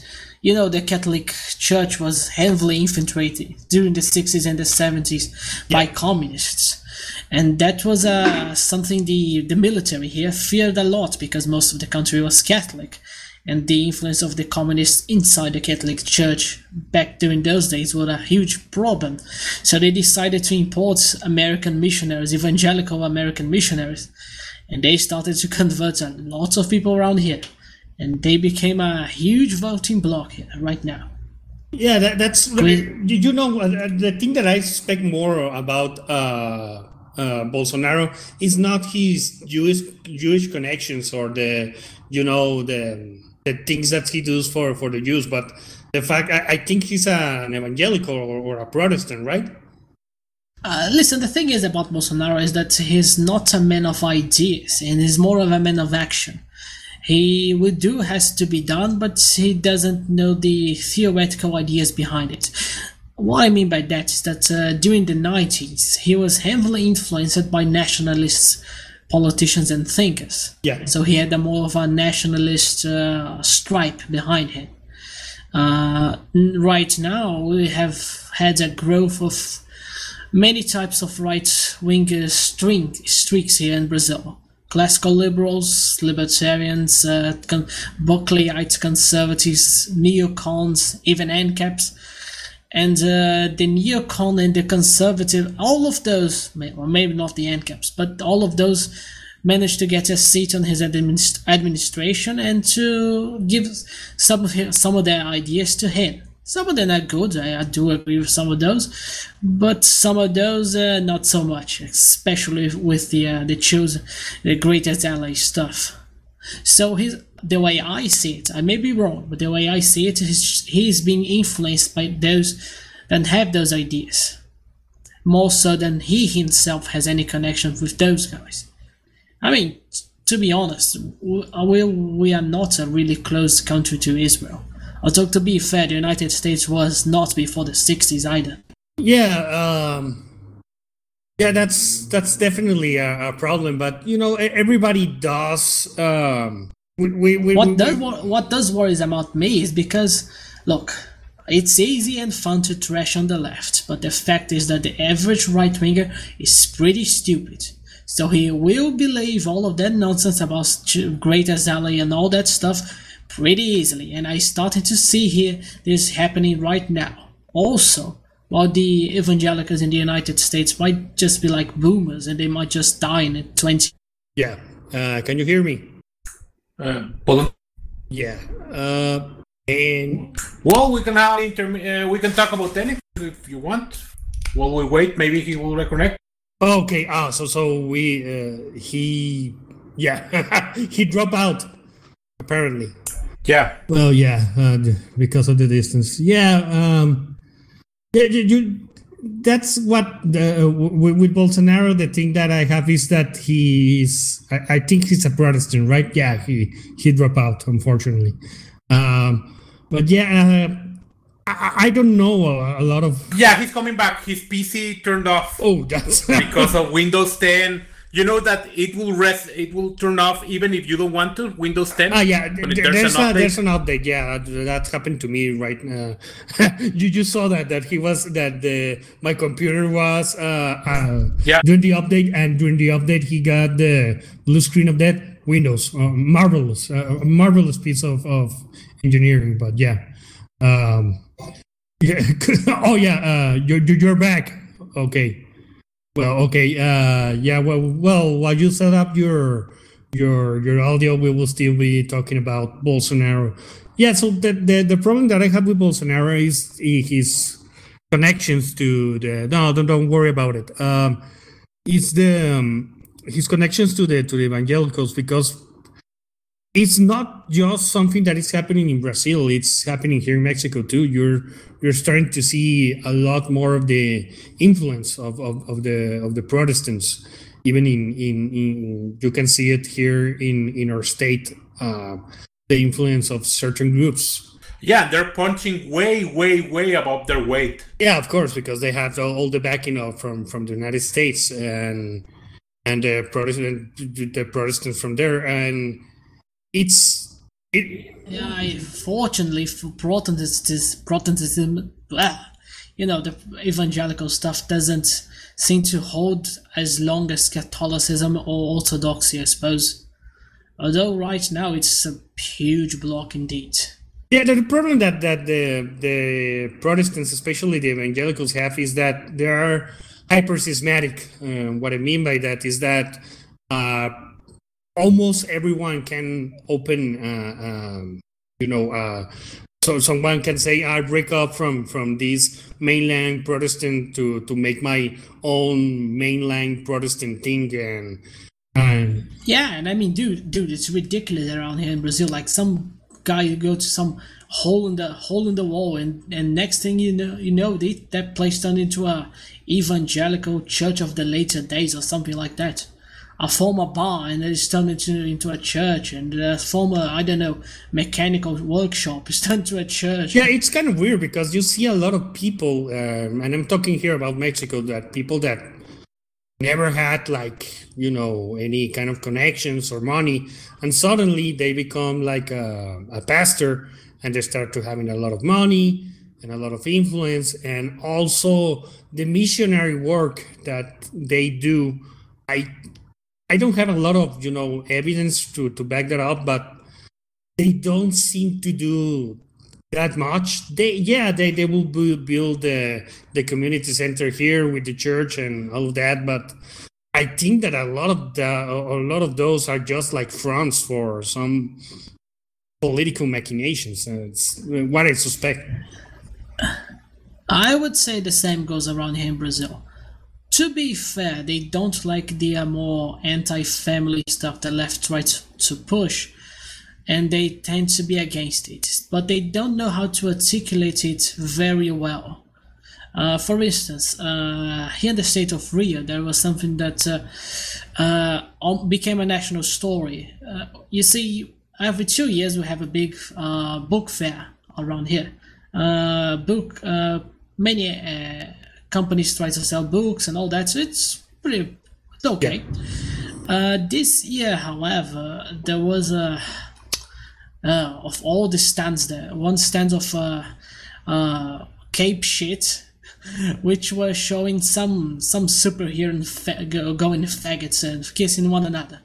You know, the Catholic Church was heavily infiltrated during the 60s and the 70s yeah. by communists. And that was uh, something the, the military here feared a lot because most of the country was Catholic and the influence of the communists inside the Catholic Church back during those days was a huge problem. So they decided to import American missionaries, evangelical American missionaries, and they started to convert a lot of people around here. And they became a huge voting bloc here right now. Yeah, that, that's. Did you know uh, the thing that I suspect more about uh, uh, Bolsonaro is not his Jewish Jewish connections or the you know the the things that he does for for the Jews, but the fact I, I think he's an evangelical or, or a Protestant, right? Uh, listen, the thing is about Bolsonaro is that he's not a man of ideas and he's more of a man of action. He would do has to be done, but he doesn't know the theoretical ideas behind it. What I mean by that is that uh, during the 90s, he was heavily influenced by nationalists politicians and thinkers. Yeah. So he had a more of a nationalist uh, stripe behind him. Uh, right now, we have had a growth of many types of right-wing string, streaks here in Brazil. Classical liberals, libertarians, uh, con- Buckleyite conservatives, neocons, even ANCAPs and uh, the neocon and the conservative, all of those, or maybe not the ANCAPs, but all of those managed to get a seat on his administ- administration and to give some of his, some of their ideas to him. Some of them are good. I, I do agree with some of those, but some of those uh, not so much, especially with the uh, the chosen, the greatest ally stuff. So his the way I see it, I may be wrong, but the way I see it is he's being influenced by those that have those ideas, more so than he himself has any connection with those guys. I mean, to be honest, we we are not a really close country to Israel. Although to be fair, the United States was not before the '60s either. Yeah, um, yeah, that's that's definitely a, a, problem. But you know, everybody does. Um, we, we, we, what does what does worries about me is because, look, it's easy and fun to trash on the left, but the fact is that the average right winger is pretty stupid. So he will believe all of that nonsense about Great ally and all that stuff pretty easily, and I started to see here this happening right now. Also, while the evangelicals in the United States might just be like boomers and they might just die in 20. Yeah. Uh, can you hear me? Uh, yeah. Uh, and well, we can now inter- uh, we can talk about anything if you want. While we wait, maybe he will reconnect. Okay. Ah, so so we uh, he yeah he dropped out apparently. Yeah. Well, yeah, uh, because of the distance. Yeah. Um, yeah, you, you that's what the, uh, with, with, Bolsonaro. The thing that I have is that he's. I, I, think he's a Protestant, right? Yeah, he he dropped out, unfortunately. Um, but yeah, uh, I, I, don't know a, a, lot of. Yeah, he's coming back. His PC turned off. Oh, that's because of Windows 10 you know that it will rest it will turn off even if you don't want to windows 10 ah yeah there's, an a, there's an update yeah that happened to me right now you just saw that that he was that the my computer was uh, uh yeah. during the update and during the update he got the blue screen of that windows uh, marvelous uh, marvelous piece of, of engineering but yeah um yeah oh yeah uh you're you're back. Okay well, okay. Uh, yeah. Well, well, while you set up your your your audio, we will still be talking about Bolsonaro. Yeah. So the the, the problem that I have with Bolsonaro is his connections to the. No, don't don't worry about it. Um, it's the um, his connections to the to the evangelicals because it's not just something that is happening in Brazil. It's happening here in Mexico too. You're you're starting to see a lot more of the influence of, of, of the of the Protestants. Even in, in, in you can see it here in in our state. Uh, the influence of certain groups. Yeah, they're punching way, way, way above their weight. Yeah, of course, because they have all the backing of from from the United States and and the Protestant the Protestants from there and it's it, yeah, fortunately for Protestantism, Protestantism, blah, you know, the evangelical stuff doesn't seem to hold as long as Catholicism or Orthodoxy, I suppose. Although right now it's a huge block indeed. Yeah, the problem that that the the Protestants, especially the evangelicals, have is that they are hyper schismatic. Uh, what I mean by that is that uh, almost everyone can open uh, um, you know uh, so someone can say i break up from from these mainland protestant to to make my own mainland protestant thing and yeah and i mean dude dude it's ridiculous around here in brazil. Like some guy you go to some hole in the hole in the wall and and next thing you know you know they, that place turned into a evangelical church of the later days or something like that a former bar and it's turned into, into a church and a former i don't know mechanical workshop is turned to a church. Yeah it's kind of weird because you see a lot of people um, and i'm talking here about mexico that people that never had like you know any kind of connections or money and suddenly they become like a, a pastor and they start to having a lot of money and a lot of influence and also the missionary work that they do i I don't have a lot of you know evidence to to back that up, but they don't seem to do that much. They yeah they they will build the the community center here with the church and all of that, but I think that a lot of the a lot of those are just like fronts for some political machinations. Uh, it's uh, what I suspect. I would say the same goes around here in Brazil. To be fair, they don't like the uh, more anti-family stuff the left tries to push, and they tend to be against it. But they don't know how to articulate it very well. Uh, for instance, uh, here in the state of Rio, there was something that uh, uh, um, became a national story. Uh, you see, every two years we have a big book fair around here. Book many companies try to sell books and all that, so it's pretty it's okay. Uh, this year, however, there was a uh, of all the stands there, one stand of uh, uh, Cape shit, which was showing some some superhero fa- going faggots and kissing one another.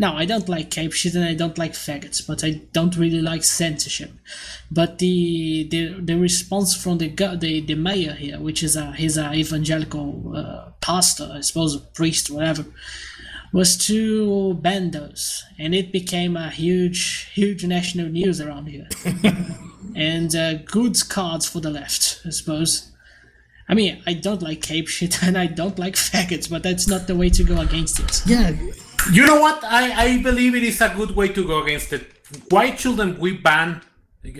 Now, I don't like cape shit and I don't like faggots, but I don't really like censorship. But the the, the response from the the the mayor here, which is a he's a evangelical uh, pastor, I suppose, a priest, whatever, was to ban those, and it became a huge huge national news around here. and uh, good cards for the left, I suppose. I mean, I don't like cape shit and I don't like faggots, but that's not the way to go against it. Yeah. You know what? I, I believe it is a good way to go against it. Why shouldn't we ban? Uh,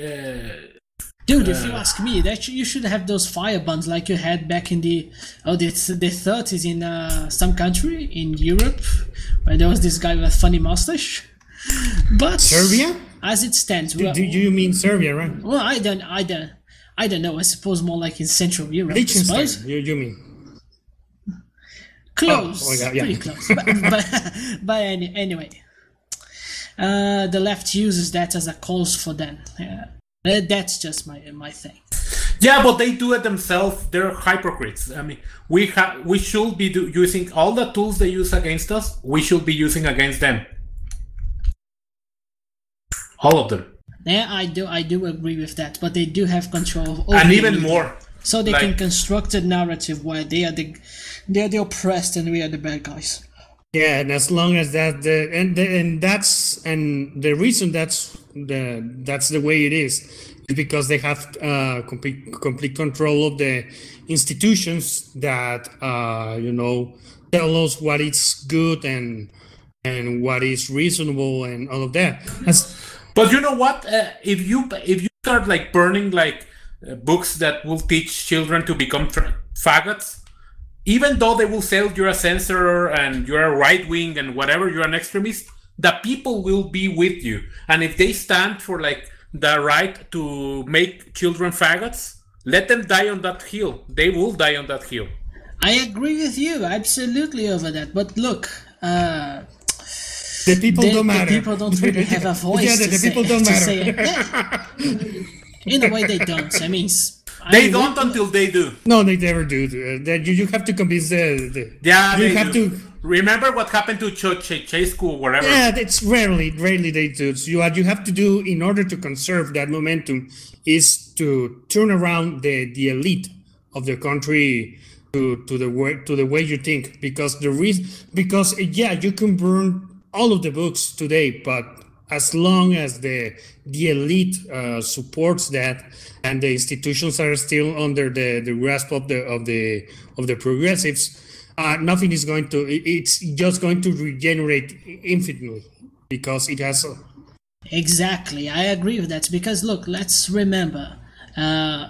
Dude, if you Uh, ask me, that sh- you should have those fire buns like you had back in the oh the the thirties in uh, some country in Europe, where there was this guy with a funny mustache. But Serbia? as it stands, Do, do you mean Serbia, right? well, I don't, I don't, I don't know. I suppose more like in Central Europe. I suppose. Liechtenstein, you, you mean? Close, Oh, oh, yeah, yeah. pretty close. but, but, but any, anyway, uh, the left uses that as a cause for them. Yeah. Uh, that's just my my thing. yeah, but they do it themselves. They're hypocrites. I mean, we have we should be do- using all the tools they use against us. We should be using against them. All of them, Yeah, I do, I do agree with that. But they do have control, over and even more. So they can construct a narrative where they are the they are the oppressed and we are the bad guys. Yeah, and as long as that the and the, and that's and the reason that's the that's the way it is is because they have uh, complete complete control of the institutions that uh, you know tell us what is good and and what is reasonable and all of that. That's, But you know what? Uh, if you if you start like burning like books that will teach children to become tra- faggots, even though they will say you're a censor and you're a right wing and whatever, you're an extremist, the people will be with you. And if they stand for like the right to make children faggots, let them die on that hill. They will die on that hill. I agree with you, absolutely over that. But look, uh, the people the, don't matter. the people don't really have a voice. Yeah, the- to the say, people don't matter. say it. Yeah. In a way, they don't. I mean, They mean, don't we- until they do. No, they never do. Uh, That you, you have to convince the, the Yeah, you they have do. to Remember what happened to Ch- Ch- Chescu or whatever? Yeah, that's rarely, rarely they do. So you, what you have to do in order to conserve that momentum is to turn around the, the elite of the country to, to the way to the way you think. Because the reason, because yeah, you can burn all of the books today, but as long as the the elite uh, supports that and the institutions are still under the, the grasp of the of the of the progressives, uh, nothing is going to. It's just going to regenerate infinitely because it has. Exactly, I agree with that because look, let's remember, uh,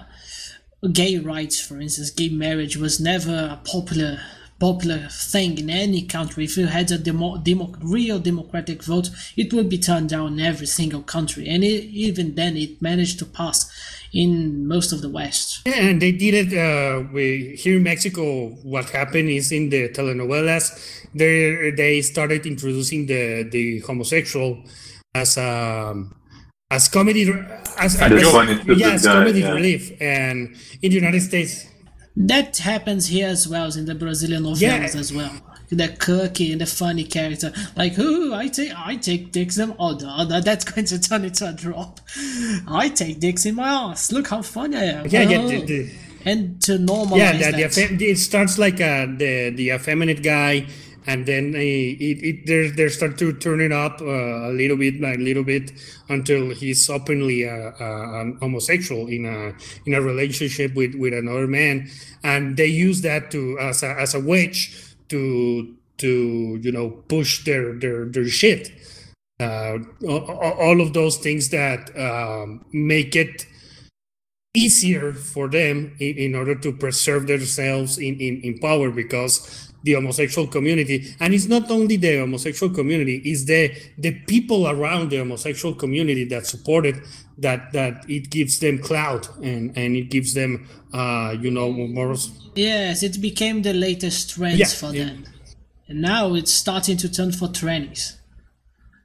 gay rights, for instance, gay marriage was never a popular popular thing in any country. If you had a demo, demo, real democratic vote, it would be turned down in every single country, and it, even then, it managed to pass in most of the West. Yeah, and they did it uh, we, here in Mexico. What happened is in the telenovelas, they they started introducing the the homosexual as um as comedy as, As a yeah, as guy, comedy yeah. relief, and in the United States. That happens here as well in the Brazilian novelas Yeah. as well. The quirky and the funny character, like, "Ooh, I take, I take dicks in." Oh, no, no, that's going to turn into a drop. I take dicks in my ass. Look how funny I am. Yeah, yeah, Oh. the- the- and to normalize yeah, the, the that. effe- it starts like uh, the the effeminate guy and then uh, it, it they start to turn it up uh, a little bit by little bit until he's openly uh, uh, um, homosexual in a in a relationship with with another man, and they use that to as a, as a wedge to to you know push their their their shit. Uh, all of those things that um, make it easier for them in, in order to preserve themselves in, in, in power because the homosexual community. And it's not only the homosexual community it's the the people around the homosexual community that support it that that it gives them clout and and it gives them uh you know more yes it became the latest trend Yeah, for yeah. them. And now it's starting to turn for trannies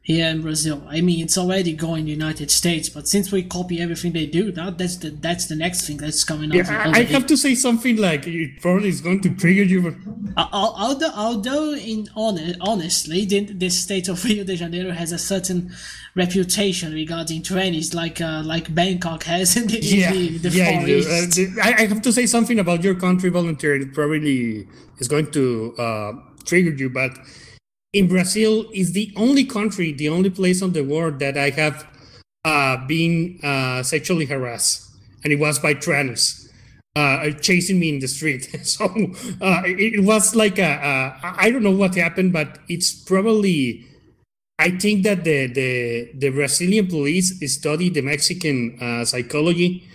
here in Brazil. I mean, it's already going in the United States, but since we copy everything they do, now that's the that's the next thing that's coming out. yeah, I, I have to say something like it probably is going to trigger you but Uh, al- although, although in hon- honestly, the, the state of Rio de Janeiro has a certain reputation regarding trannies, like uh, like Bangkok has in the, in yeah, the, the yeah, Far I Uh, I, I have to say something about your country volunteer. It probably is going to uh, trigger you, but in Brazil is the only country, the only place on the world that I have uh, been uh, sexually harassed, and it was by trans. Uh, chasing me in the street. So uh, it, it was like a, I don't know what happened, but it's probably I think that the the the Brazilian police studied the Mexican uh, psychology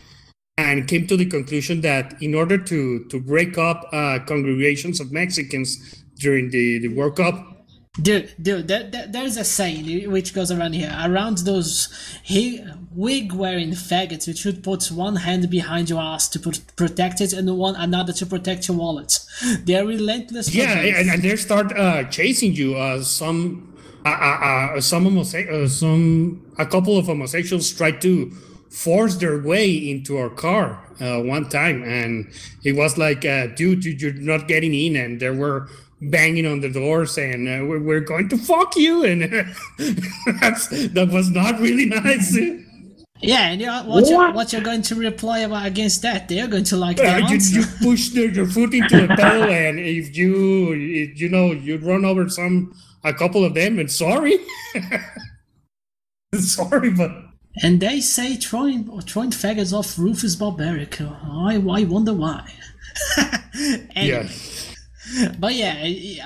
and came to the conclusion that in order to to break up uh, congregations of Mexicans during the the World Cup, Dude, dude, there, there, there's a saying which goes around here. Around those he, wig wearing faggots, you should put one hand behind your ass to put, protect it and one another to protect your wallet. They're relentless. yeah, and, and they start uh, chasing you. Uh, some uh, uh, uh, some homose- uh, some a couple of homosexuals tried to force their way into our car uh, one time, and it was like, uh, dude, you're not getting in, and there were banging on the door saying uh, we're, we're going to fuck you and that was not really nice Yeah, and you know, what, you're, what you're going to reply about against that? They're going to like the Uh, you, you push the, your foot into a pedal and if you if, you know you run over some a couple of them and sorry sorry but And they say throwing throwing faggots off roof is barbaric. I, I wonder why. Anyway. But yeah,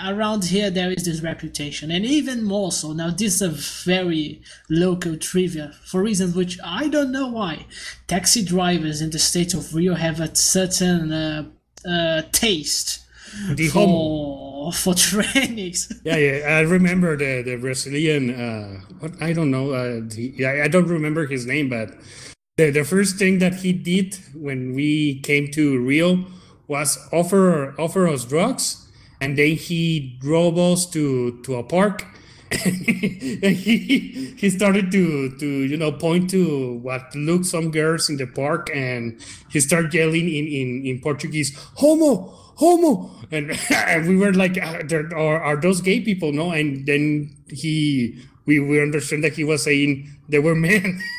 around here there is this reputation, and even more so. Now, this is a very local trivia for reasons which I don't know why. Taxi drivers in the state of Rio have a certain uh, uh, taste The for for trainings. yeah yeah i remember the the brazilian uh what i don't know uh the, I, I don't remember his name but the, the first thing that he did when we came to rio was offer offer us drugs and then he drove us to to a park. And he he started to to you know point to what looked some girls in the park and he started yelling in in, in portuguese homo homo! And, and we were like are, are those gay people? No and then he we we understood that he was saying they were men.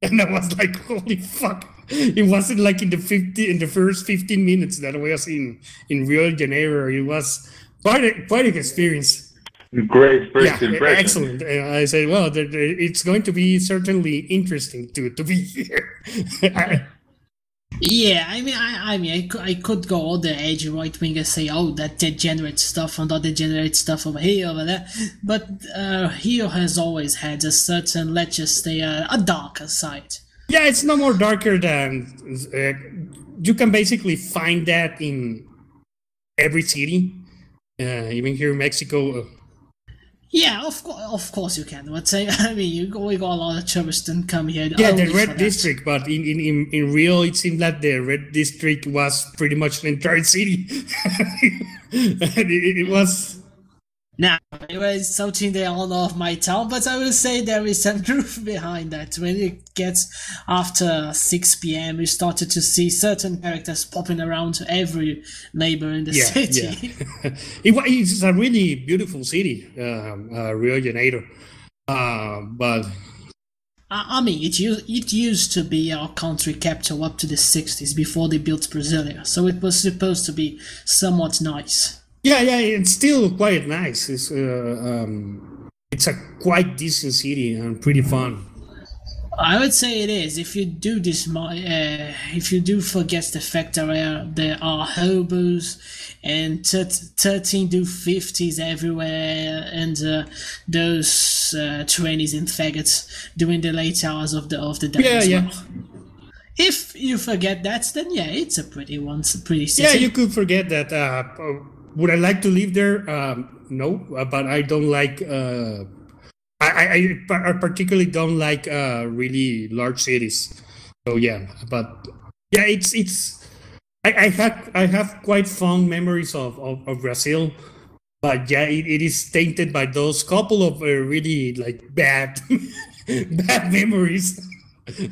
And i was like holy fuck it wasn't like in the 50 in the first 15 minutes that I was in in rio de janeiro it was quite a, quite an experience Great first yeah, impression. excellent. Uh, I said, well, there, there- it's going to be certainly interesting to to be here. Yeah, I mean, I, I mean, I could, I could go all the edge right wing and say, oh, that degenerate stuff and that degenerate stuff over here, over there. But uh, Rio has always had a certain, let's just say, uh, a darker side. Yeah, it's no more darker than uh, you can basically find that in every city, uh, even here in Mexico. Uh, Yeah, of course, of course you can. But say, I mean, you go, we got a lot of tourists and come here. yeah, the red district, but in, in, in, in Rio, it seemed like the red district was pretty much the entire city. and it, it was Now, it was something they all know of my town, but I will say there is some truth behind that. When it gets after 6 p.m., we started to see certain characters popping around every neighbor in the yeah, city. yeah. it, it's a really beautiful city, um, uh, Rio de Janeiro. Uh, but I I mean, it used, it used to be our country capital up to the 60s before they built Brasilia, so it was supposed to be somewhat nice. Yeah, yeah, it's still quite nice. It's uh, um, it's a quite decent city and pretty fun. I would say it is. If you do this, uh, if you do forget the fact that there, there are hobos and thirteen to fifties everywhere, and uh, those uh, twenties and faggots during the late hours of the of the day. Yeah, as yeah. well. If you forget that, then yeah, it's a pretty one, pretty city. Yeah, you could forget that. Uh, would I like to live there? Um, no, uh, but I don't like. Uh, I, I, I particularly don't like uh, really large cities. So yeah, but yeah, it's it's. I, I have I have quite fond memories of, of, of Brazil, but yeah, it, it is tainted by those couple of uh, really like bad bad memories.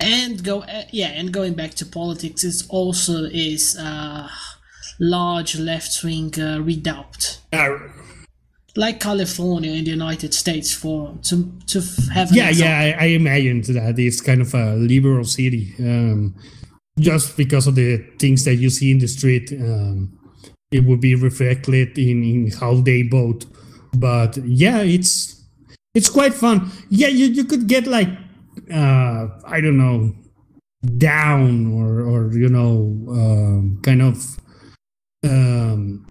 and go uh, yeah, and going back to politics, it also is uh, large left wing uh, redoubt. Uh, like California in the United States for to to have yeah yeah I, I imagine that it's kind of a liberal city um, just because of the things that you see in the street um, it would be reflected in, in how they vote. But yeah it's it's quite fun. Yeah you, you could get like uh, I don't know down or or you know um, kind of um,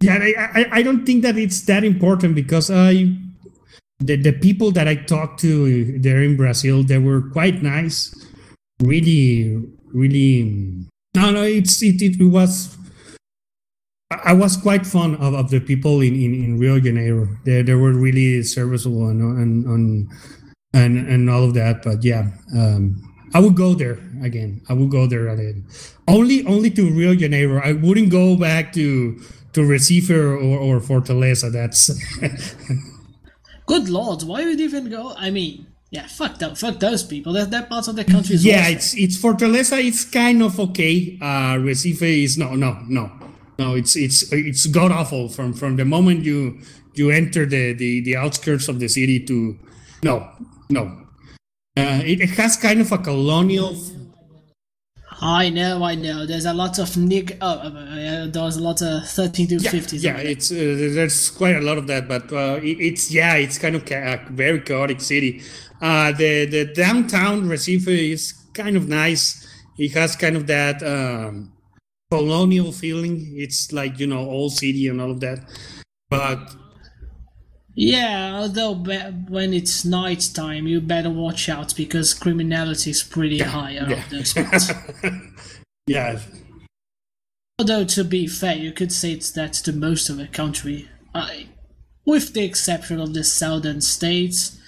yeah I, I, I don't think that it's that important because i the, the people that i talked to there in brazil they were quite nice really really no no it's it, it was i was quite fond of, of the people in, in, in rio de janeiro. They, they were really serviceable and and, and and and all of that but yeah um I would go there again. I would go there again. Only, only to Rio Janeiro. I wouldn't go back to to Recife or, or Fortaleza. That's good lord. Why would you even go? I mean, yeah, fuck that, fuck those people. That that part of the country is yeah. It's it's Fortaleza. It's kind of okay. Uh, Recife is no, no, no, no. It's it's it's god awful from from the moment you you enter the the the outskirts of the city to no no. Uh, it, it has kind of a colonial I know, I know. There's a lot of nig. Oh, uh, there's a lot of thirteen to yeah. Yeah, it's uh, there's quite a lot of that, but uh, it, it's yeah, it's kind of ca- a very chaotic city. Uh, the the downtown Recife is kind of nice. It has kind of that um, colonial feeling. It's like you know old city and all of that, but Yeah, although be- when it's night time, you better watch out because criminality is pretty high around yeah. those spots. yeah, Although to be fair, you could say it's that's the most of the country, I, with the exception of the southern states,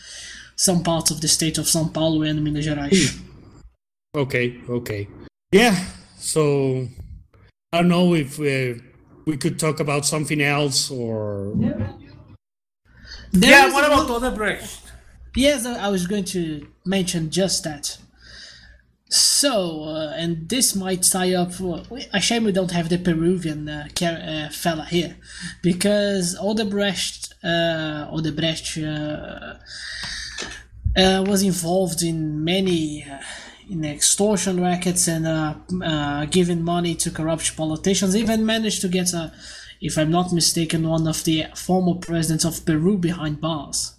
some parts of the state of São Paulo and Minas Gerais. okay, okay, yeah. So I don't know if uh, we could talk about something else or. There yeah, what about Odebrecht? Yes, I was going to mention just that. So, uh, and this might tie up. Well, a shame we don't have the Peruvian uh, uh, fella here, because Odebrecht, uh, Odebrecht uh, uh, was involved in many uh, in extortion rackets and uh, uh, giving money to corrupt politicians. Even managed to get a, if I'm not mistaken, one of the former presidents of Peru behind bars.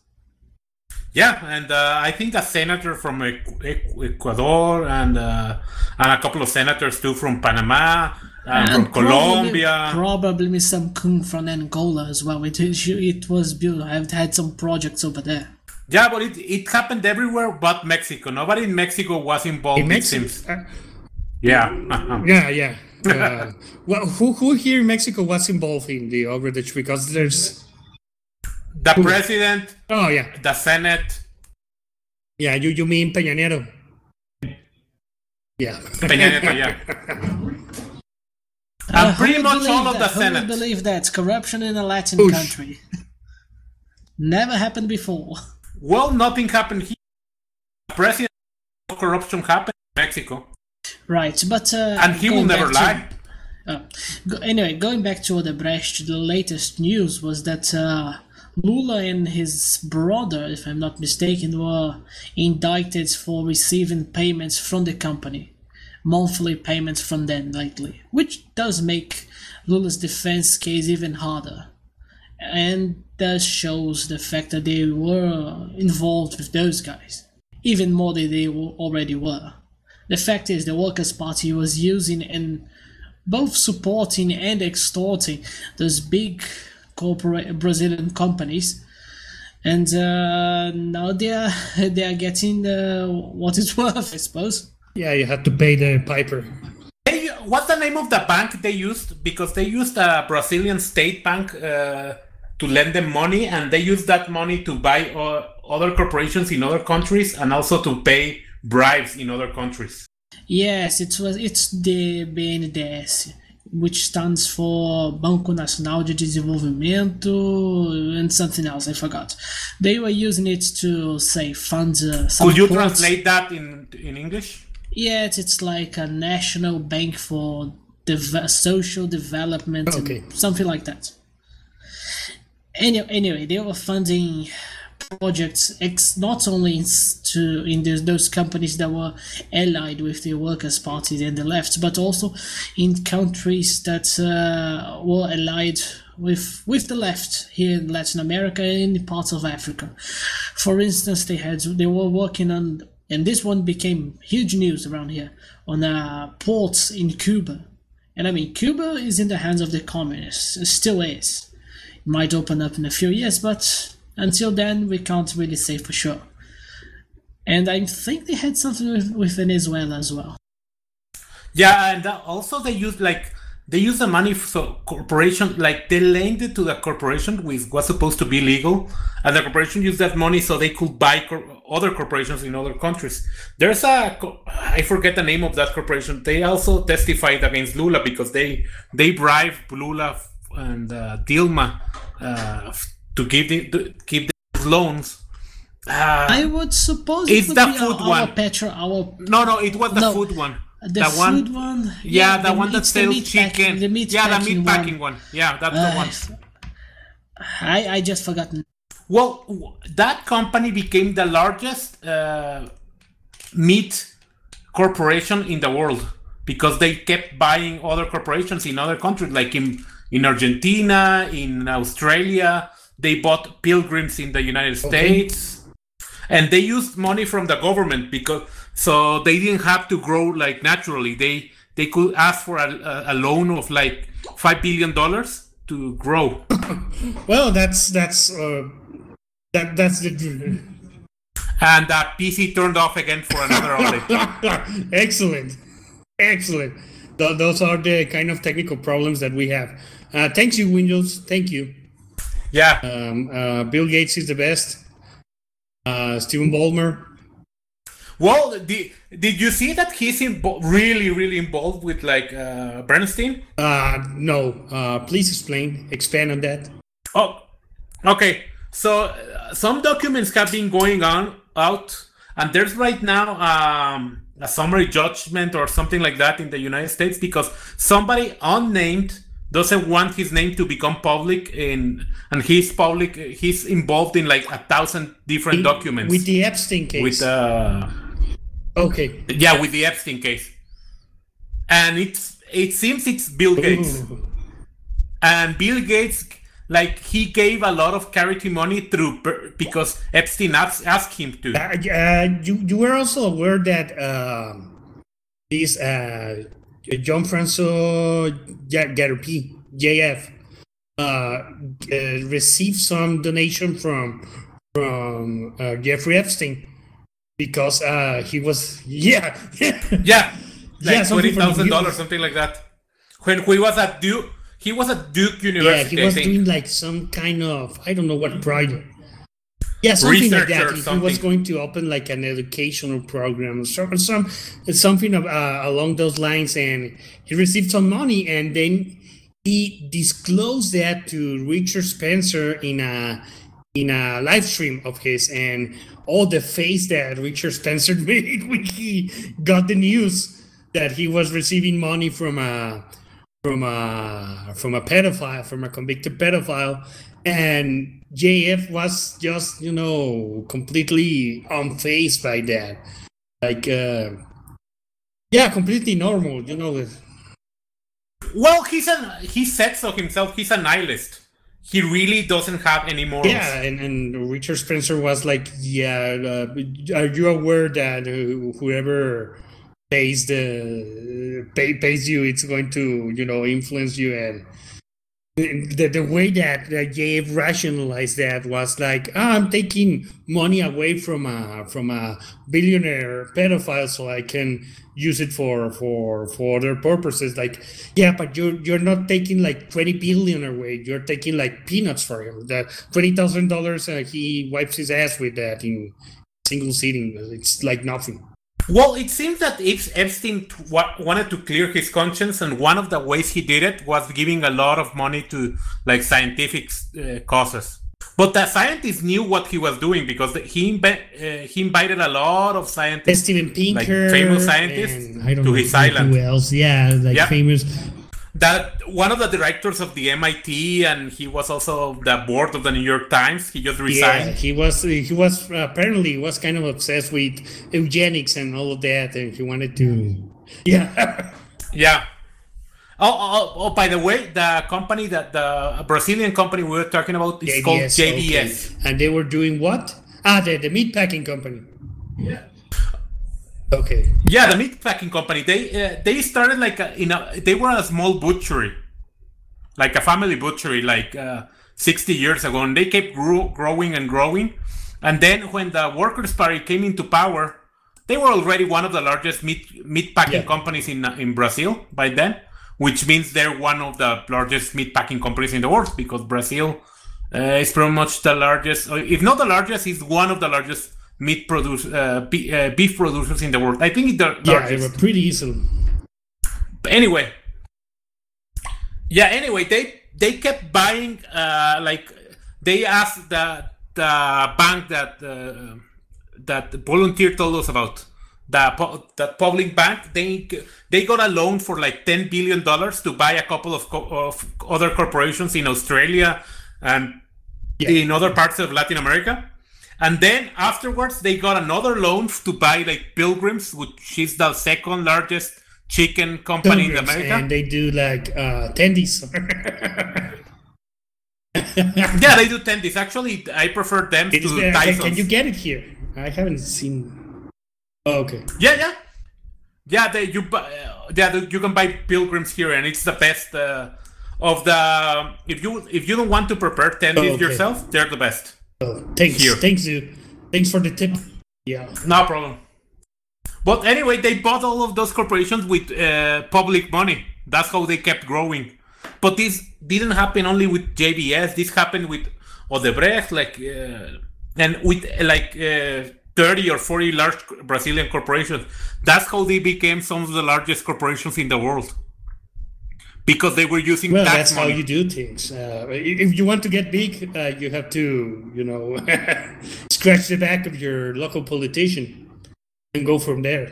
Yeah, and uh, I think a senator from Equ- Equ- Ecuador and uh, and a couple of senators too from Panama and, from probably- Colombia. Probably, some kung from Angola as well. It, is- it was beautiful. I've had some projects over there. Yeah, but it, it happened everywhere but Mexico. Nobody in Mexico was involved. In it Mexico- seems. uh, Yeah. Yeah, yeah. Uh, well, who who here in Mexico was involved in the Odebrecht? Because there's The president. Oh yeah. The Senate. Yeah, you you mean Peña Nieto? Yeah. Peña Nieto, yeah. Uh, pretty much believe all of that? the Who would Senate. believe that corruption in a Latin Oosh. country never happened before. Well, nothing happened here. President corruption happened in Mexico. Right, but uh, And he will never back to- lie. Oh. Go, anyway, going back to Odebrecht, the latest news was that uh, Lula and his brother, if I'm not mistaken, were indicted for receiving payments from the company, monthly payments from them lately, which does make Lula's defense case even harder. And that shows the fact that they were involved with those guys, even more than they already were. The fact is, the Workers' Party was using and both supporting and extorting those big corporate Brazilian companies, and uh, now they are they are getting uh, what it's worth, I suppose. Yeah, you had to pay the piper. Hey, what's the name of the bank they used? Because they used a Brazilian state bank uh, to lend them money, and they used that money to buy uh, other corporations in other countries, and also to pay bribes in other countries. Yes, it was. It's the BNDES, which stands for Banco Nacional de Desenvolvimento and something else. I forgot. They were using it to say fund. Uh, Could you translate that in in English? Yes, it's, it's like a national bank for dev- social development, Okay. and something like that. Anyway, anyway, they were funding projects ex- not only in, to in those, those companies that were allied with the Workers' Party and the left, but also in countries that uh, were allied with with the left here in Latin America and in parts of Africa. For instance, they had they were working on, and this one became huge news around here on uh, ports in Cuba. And I mean, Cuba is in the hands of the communists. It still is. It might open up in a few years, but until then, we can't really say for sure. And I think they had something with, with Venezuela as well. Yeah, and also they used like they used the money for corporation like they lent it to the corporation which was supposed to be legal, and the corporation used that money so they could buy cor- other corporations in other countries. There's a I forget the name of that corporation. They also testified against Lula because they they bribed Lula and uh, Dilma uh, to give the, to keep the loans. Uh, I would suppose it's it the food our, one. our petro, our No, no, it was the No, food one. the food one? Yeah, Yeah, the, the- one that the sells chicken. packing- the meat yeah, the meat packing one. Yeah, that's the Uh, one. I I just forgotten. Well, that company became the largest uh, meat corporation in the world because they kept buying other corporations in other countries, like in in Argentina, in Australia. They bought Pilgrim's in the United States, and they used money from the government because so they didn't have to grow like naturally. They they could ask for a, a, loan of like five billion dollars to grow. Well, that's that's uh, that that's the. And the PC turned off again for another update. Excellent, excellent. Th- those are the kind of technical problems that we have. Uh, thanks you, Windows. Thank you. Yeah. Um, uh, Bill Gates is the best. Uh, Steven Ballmer. Well, did, did you see that he's invo- really, really involved with like uh, Bernstein? Uh, no. Uh, please explain. Expand on that. Oh, okay. So uh, some documents have been going on out, and there's right now um, a summary judgment or something like that in the United States because somebody unnamed doesn't want his name to become public, in, and he's public. He's involved in like a thousand different documents With the Epstein case. with uh, okay. yeah, with the Epstein case, and it's it seems it's Bill Gates, and Bill Gates like he gave a lot of charity money through because Epstein asked, asked him to. Uh, uh, you you were also aware that um, this uh, John Francois Gariépy JF uh, uh, received some donation from from uh, Jeffrey Epstein because uh, he was yeah yeah like Yeah, something twenty from dollars, something like that. When he was at Duke, he was at Duke University. yeah he was doing like some kind of I don't know what project. Yeah, something like that. or He was going to open like an educational program, some, some something of, uh, along those lines, and he received some money, and then he disclosed that to Richard Spencer in a in a live stream of his, and all the face that Richard Spencer made when he got the news that he was receiving money from a from a from a pedophile, from a convicted pedophile, and JF was just you know completely unfazed by that, like uh, yeah, completely normal, you know. Well, he's an he said so himself. He's a nihilist. He really doesn't have any morals. Yeah, and, and Richard Spencer was like, "Yeah, uh, are you aware that uh, whoever pays the pay, pays you, it's going to you know influence you and." The, the way that uh, rationalized that was like, oh, I'm taking money away from a from a billionaire pedophile, so I can use it for for for other purposes. Like, yeah, but you're you're not taking like twenty billion away. You're taking like peanuts for him. That twenty thousand dollars, uh, he wipes his ass with that in single sitting. It's like nothing. Well, it seems that if Epstein wa- wanted to clear his conscience, and one of the ways he did it was giving a lot of money to like scientific uh, causes. But the scientists knew what he was doing because he imbe- uh, he invited a lot of scientists, Steven Pinker, like famous scientists, and I don't to know his island. who else. Yeah, like Yeah. famous. That one of the directors of the MIT, and he was also the board of the New York Times. He just Yeah, resigned. he was he was apparently was kind of obsessed with eugenics and all of that, and he wanted to. Yeah. Yeah. Oh, oh, oh, by the way, the company that the Brazilian company we were talking about is called JBS. okay. And they were doing what? Ah, the, the meat packing company. Yeah. Okay. Yeah, the meat packing company. They uh, they started like a, in a they were a small butchery, like a family butchery, like uh, sixty years ago, and they kept grew, growing and growing. And then when the Workers' Party came into power, they were already one of the largest meat meat packing companies in uh, in Brazil by then, which means they're one of the largest meat packing companies in the world because Brazil uh, is pretty much the largest, if not the largest, is one of the largest meat produce uh, be, uh, beef producers in the world. I think it's the Yeah, they were pretty easily. But anyway, yeah. Anyway, they they kept buying. Uh, like they asked the the bank that uh, that volunteer told us about the that public bank. They they got a loan for like ten billion dollars to buy a couple of co- of other corporations in Australia and in other parts of Latin America. And then afterwards, they got another loan to buy like Pilgrim's, which is the second largest chicken company in America. And they do like uh, tendies. yeah, they do tendies. Actually, I prefer them It to there. Tyson's. can you get it here? I haven't seen. Oh, okay. Yeah, yeah, yeah. They, you buy, yeah, you can buy Pilgrim's here, and it's the best uh, of the. If you if you don't want to prepare tendies Oh, okay. yourself, they're the best. Oh, thanks. Here. Thanks you. Thanks for the tip. Yeah. No problem. But anyway, they bought all of those corporations with uh, public money. That's how they kept growing. But this didn't happen only with JBS. This happened with Odebrecht, like, uh, and with like uh, 30 or 40 large Brazilian corporations. That's how they became some of the largest corporations in the world. Because they were using Well, that's money. how you do things. Uh, if you want to get big, uh, you have to, you know, scratch the back of your local politician and go from there.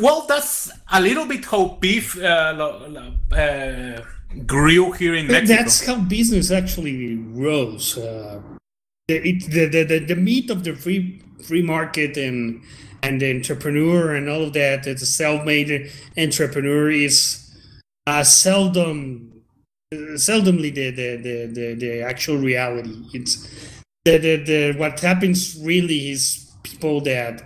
Well, that's a little bit how beef uh, uh, grew here in Mexico. That's how business actually rose. Uh, the, it, the, the, the the meat of the free free market and and the entrepreneur and all of that. The self-made entrepreneur is uh, seldom seldomly the the, the, the the actual reality. It's the, the the what happens really is people that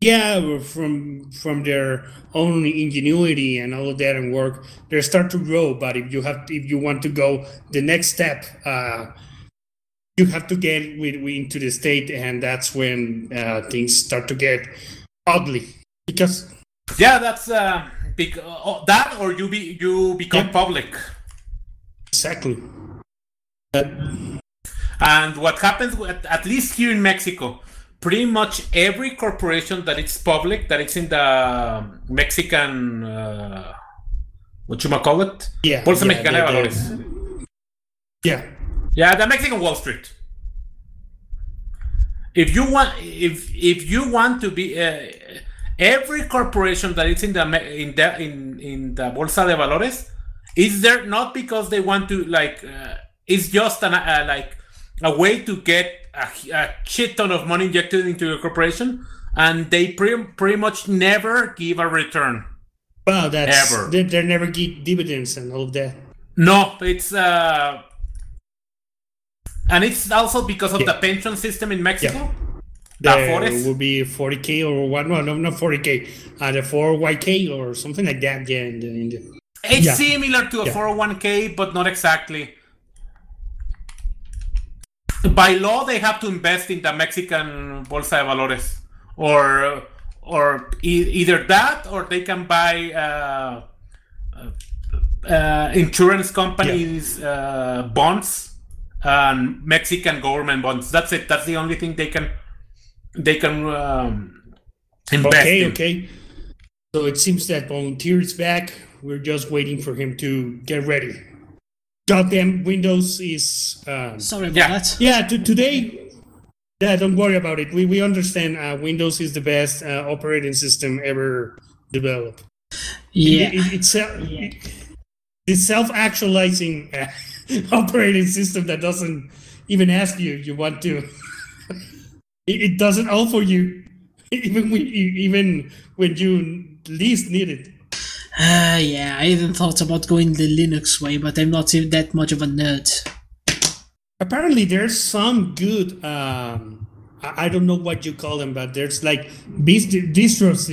yeah from from their own ingenuity and all of that and work they start to grow but if you have if you want to go the next step uh you have to get into the state and that's when uh, things start to get ugly because Yeah, that's uh, bec- uh, that, or you be you become public. Exactly. and what happens, with, at least here in Mexico, pretty much every corporation that it's public, that it's in the Mexican, uh, what you call it, Yeah, Bolsa yeah, Mexicana de Valores. yeah Yeah, the Mexican Wall Street. If you want, if if you want to be, uh, every corporation that is in the in the in in the Bolsa de Valores is there not because they want to like, uh, it's just an uh, like a way to get a, a shit ton of money injected into your corporation, and they pretty pretty much never give a return. well that's Ever. they, they never give dividends and all of that No, it's uh, and it's also because of Yeah. the pension system in Mexico. The The Afores. will be 40k or what? No, no, not 40k. Uh, the 4YK or something like that. Yeah, in the, in the, It's Yeah. similar to a Yeah. 401k, but not exactly. By law, they have to invest in the Mexican Bolsa de Valores, or or e- either that, or they can buy uh, uh, uh, insurance companies' uh, bonds and Mexican government bonds. That's it. That's the only thing they can they can um, invest Okay, in. okay. So it seems that Volunteer is back. We're just waiting for him to get ready. Goddamn Windows is. Um, Sorry about Yeah. that. yeah, to, today. Yeah, don't worry about it. We we understand. Uh, Windows is the best uh, operating system ever developed. Yeah. It- it- it's uh, it's self-actualizing uh, operating system that doesn't even ask you if you want to. It, it does it all for you, even when even when you least need it. Uh, yeah, I even thought about going the Linux way, but I'm not even that much of a nerd. Apparently, there's some good. Um, I, I don't know what you call them, but there's like bis- distros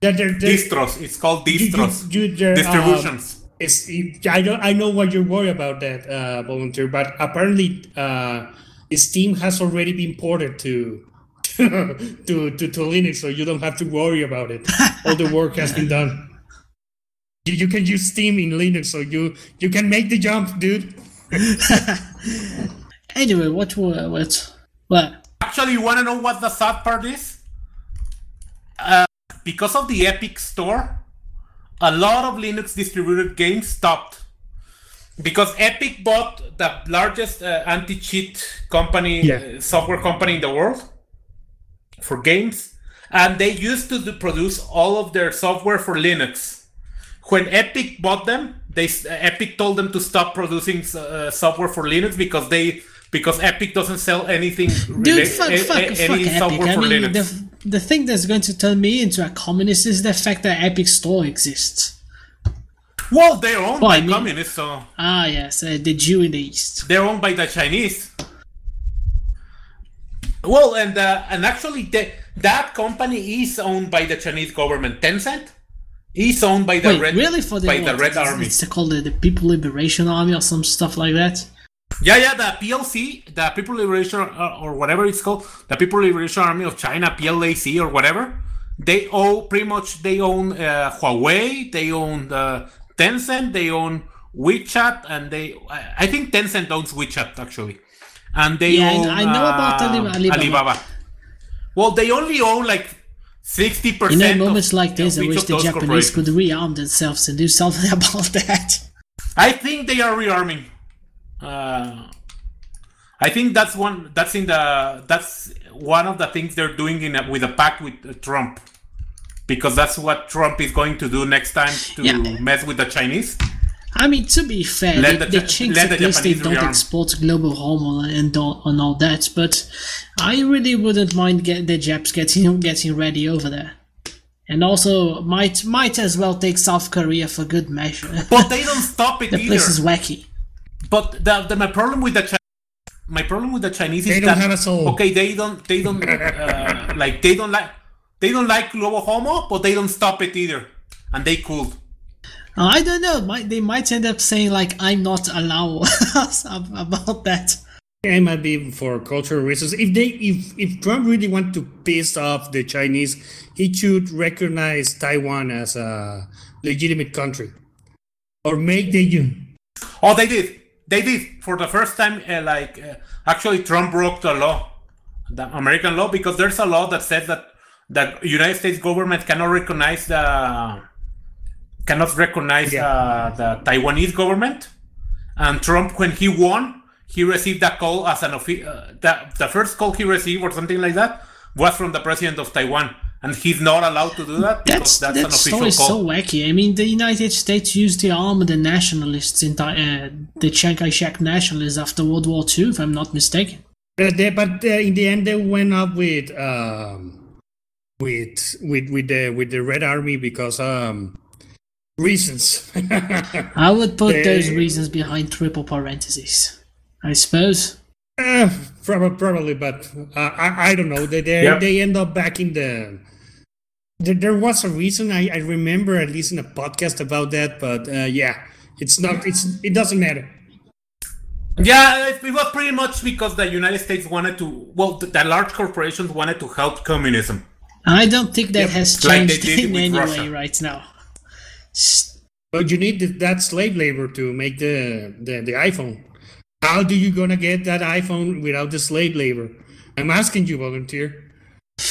that they're, they're Distros. It's called you- you- distros. you- they're, um, Distributions. it's it- I don't I know what you're worried about that uh, volunteer, but apparently uh, Steam has already been ported to to, to to Linux, so you don't have to worry about it. All the work has been done. You, you can use Steam in Linux, so you you can make the jump, dude. Anyway, what what what? Actually, you want to know what the sad part is? Uh, because of the Epic Store, a lot of Linux distributed games stopped. Because Epic bought the largest uh, anti-cheat company, Yeah. uh, software company in the world for games, and they used to do- produce all of their software for Linux. When Epic bought them, they s- Epic told them to stop producing uh, software for Linux because they because Epic doesn't sell anything Dude, rela- fuck, a- fuck, a- fuck any Epic. software I for mean, Linux. the, the thing that's going to turn me into a communist is the fact that Epic Store exists. Well, they're owned Well, by I mean- communists, so Ah, yes, uh, the Jew in the East. they're owned by the Chinese. Well, and uh, and actually, the, that company is owned by the Chinese government. Tencent is owned by the Wait, Red really? For the by what? the Red It's- Army. It's called the, the People Liberation Army or some stuff like that. Yeah, yeah, the PLC, the People Liberation uh, or whatever it's called, the People Liberation Army of China, PLAC or whatever. They own pretty much. They own uh, Huawei. They own uh, Tencent. They own WeChat, and they. I think Tencent owns WeChat actually, and they Yeah, I- own. I know about uh, Ali- Alibaba. Well, they only own like sixty In percent. that moments like this, I wish the Japanese could rearm themselves and do something about that. I think they are rearming. Uh, I think that's one. That's in the. That's one of the things they're doing in a, with a pact with uh, Trump, because that's what Trump is going to do next time to Yeah. mess with the Chinese. I mean, to be fair, Let the, the the Ja- chinks let the at least they Japanese don't rearm. export global homo and all, and all that. But I really wouldn't mind get the Japs getting getting ready over there, and also might might as well take South Korea for good measure. But they don't stop it the either. place is wacky. But the, the my problem with the Chi- my problem with the Chinese is They don't that have a soul. okay, they don't they don't uh, like they don't like they don't like global homo, but they don't stop it either, and they could. Uh, I don't know. Might they might end up saying like I'm not allowed about that. It might be for cultural reasons. If they, if if Trump really want to piss off the Chinese, he should recognize Taiwan as a legitimate country, or make the Oh, they did. They did for the first time. Uh, like uh, actually, Trump broke the law, the American law, because there's a law that says that the United States government cannot recognize the cannot recognize uh, the Taiwanese government. And Trump, when he won, he received a call as an offi- uh, the, the first call he received or something like that was from the president of Taiwan, and he's not allowed to do that because that's, an that official story is call. so wacky. I mean, the United States used to arm the nationalists in Thai- uh, the Chiang Kai-shek nationalists after World War II, if I'm not mistaken. But, they, but uh, in the end, they went up with um, with with with the with the Red Army because um, reasons. I would put They- those reasons behind triple parentheses. I suppose. Uh, probably, probably, but uh, I, I don't know. They they, Yep. they end up back in the. There, there was a reason I, I remember at least in a podcast about that, but uh, yeah, it's not. It's it doesn't matter. Yeah, it it was pretty much because the United States wanted to, well, the, the large corporations wanted to help communism. I don't think that has changed did in with any Russia. way right now. But you need that slave labor to make the, the the iPhone. How do you gonna get that iPhone without the slave labor? I'm asking you, volunteer.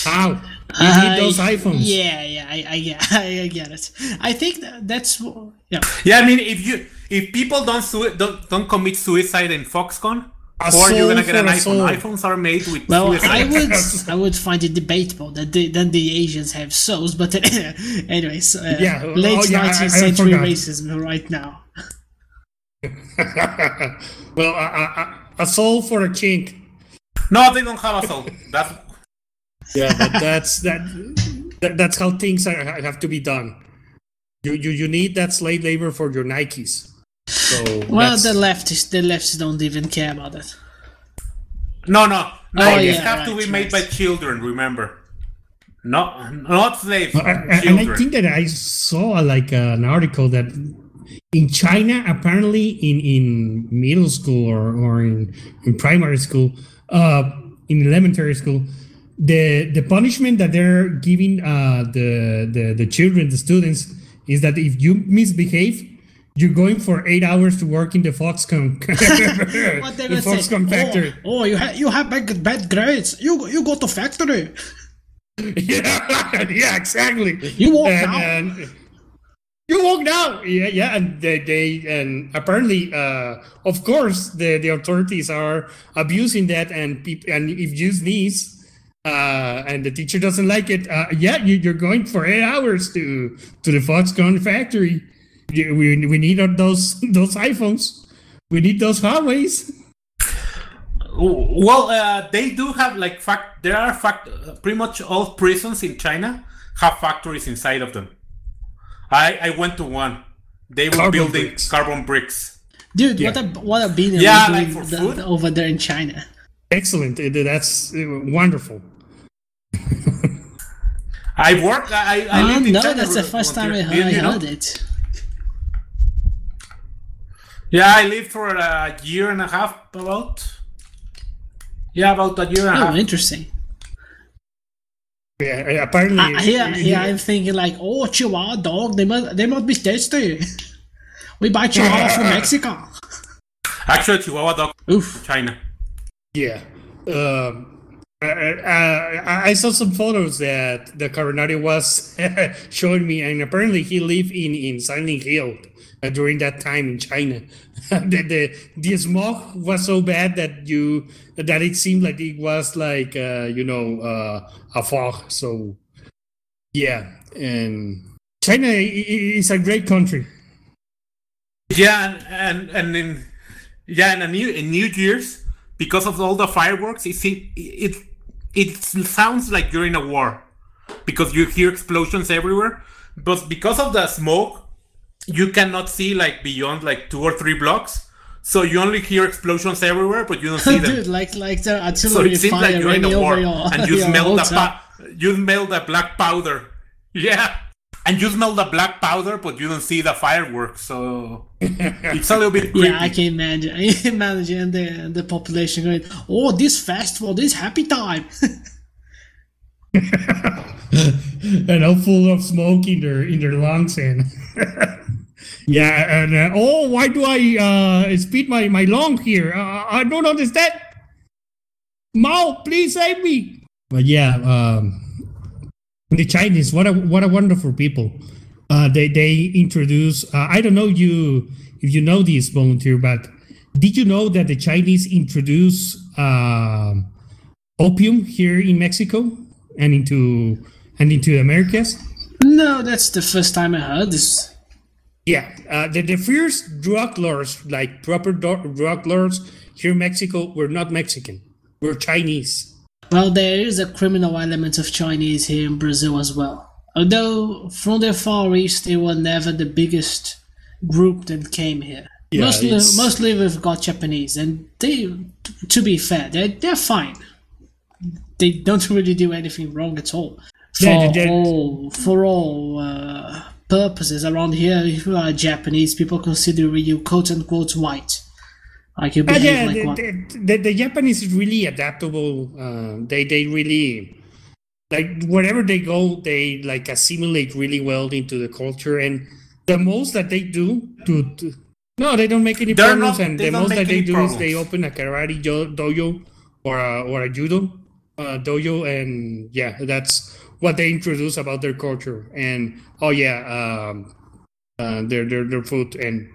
How? You need those I- iPhones. Yeah, yeah, I, I, yeah, I, get it. I think that, that's yeah. Yeah, I mean, if you if people don't sui- don't, don't commit suicide in Foxconn, A or you're gonna get an for a iPhone. soul. iPhones are made with Well, suicide. I would I would find it debatable that the, that the Asians have souls, but anyways, uh, Yeah, oh, late yeah, I- I 19th century forgot. racism right now. well, a, a, a- a soul for a chink. No, they don't have a soul. That's Yeah, but that's that, that. That's how things are, have to be done. You you you need that slave labor for your Nikes. So Well, the leftists the leftists don't even care about it. no, no. No, Oh, these yeah, have to right, be made by children. Remember, not not slaves. Uh, and I think that I saw like an article that in China, apparently in, in middle school or, or in, in primary school, uh, in elementary school, the the punishment that they're giving uh, the, the the children, the students, is that if you misbehave, you're going for eight hours to work in the Foxconn, the would say, factory. Oh, oh you have you have bad, bad grades. You you go to factory. yeah, yeah, exactly. You walk and, now. and- you walk now. Yeah, yeah, and they, they and apparently, uh, of course, the, the authorities are abusing that, and and if you sneeze, uh, and the teacher doesn't like it, uh, yeah, you, you're going for eight hours to to the Foxconn factory. You- We, we need those those iPhones. We need those Huawei's. Well, uh, they do have like fact. There are fact. Uh, pretty much all prisons in China have factories inside of them. I I went to one. They were Carbon building bricks. carbon bricks. Dude, what a what a being Yeah, doing like for the- food? over there in China. Excellent. That's uh, wonderful. I work. I I oh lived in no, China. that's the first time I heard, I You know? heard it. Yeah, I lived for a year and a half about. Yeah, about a year and a Oh, half. interesting. Yeah, apparently. Uh, here, here I'm thinking like, oh, Chihuahua dog, they must, they must be tasty. We buy Chihuahua from Mexico. Actually, Chihuahua dog. Oof. China. Yeah. Um, uh, I I saw some photos that the Coronado was showing me, and apparently he lived in, in Silent Hill uh, during that time in China. the, the the smog was so bad that you that it seemed like it was like uh, you know uh, a fog. So yeah, and China is a great country. Yeah, and and, and in yeah, and in New in New Year's because of all the fireworks, it it it sounds like you're in a war because you hear explosions everywhere. But because of the smoke, you cannot see like beyond like two or three blocks. So you only hear explosions everywhere, but you don't see them. Dude, like like uh, the so artillery so it seems fire like you're in raining a war, your, and you smell the pa- you smell the black powder. Yeah, and you smell the black powder, but you don't see the fireworks. So it's a little bit creepy. Yeah, I can imagine. I can imagine the the population going, "Oh, this festival, this happy time." and all full of smoke in their in their lungs and yeah and uh, oh why do i uh speed my my lung here uh, i don't understand mao please save me but yeah um the chinese what a what a wonderful people uh they they introduce uh, i don't know you if you know this volunteer but did you know that the chinese introduce um opium here in mexico and into and into Americas. no, that's the first time I heard this. Yeah, uh, the, the first drug lords, like proper do- drug lords here in Mexico, were not Mexican, were Chinese. Well, there is a criminal element of Chinese here in Brazil as well. Although from the Far East, they were never the biggest group that came here. Yeah, mostly, it's- mostly we've got Japanese, and they, to be fair, they're, they're fine. They don't really do anything wrong at all. For Yeah, all, for all uh, purposes around here, if you are Japanese, people consider you quote unquote white. Like you behave yeah, like the, one. the, the, the Japanese is really adaptable. Uh, they they really like wherever they go, they like assimilate really well into the culture. And the most that they do to, to no, they don't make any They're problems. not- and they the don't most that they any do is they open a karate dojo or a, or a judo uh, dojo, and yeah, that's what they introduce about their culture. And oh yeah, um, uh, their their their food, and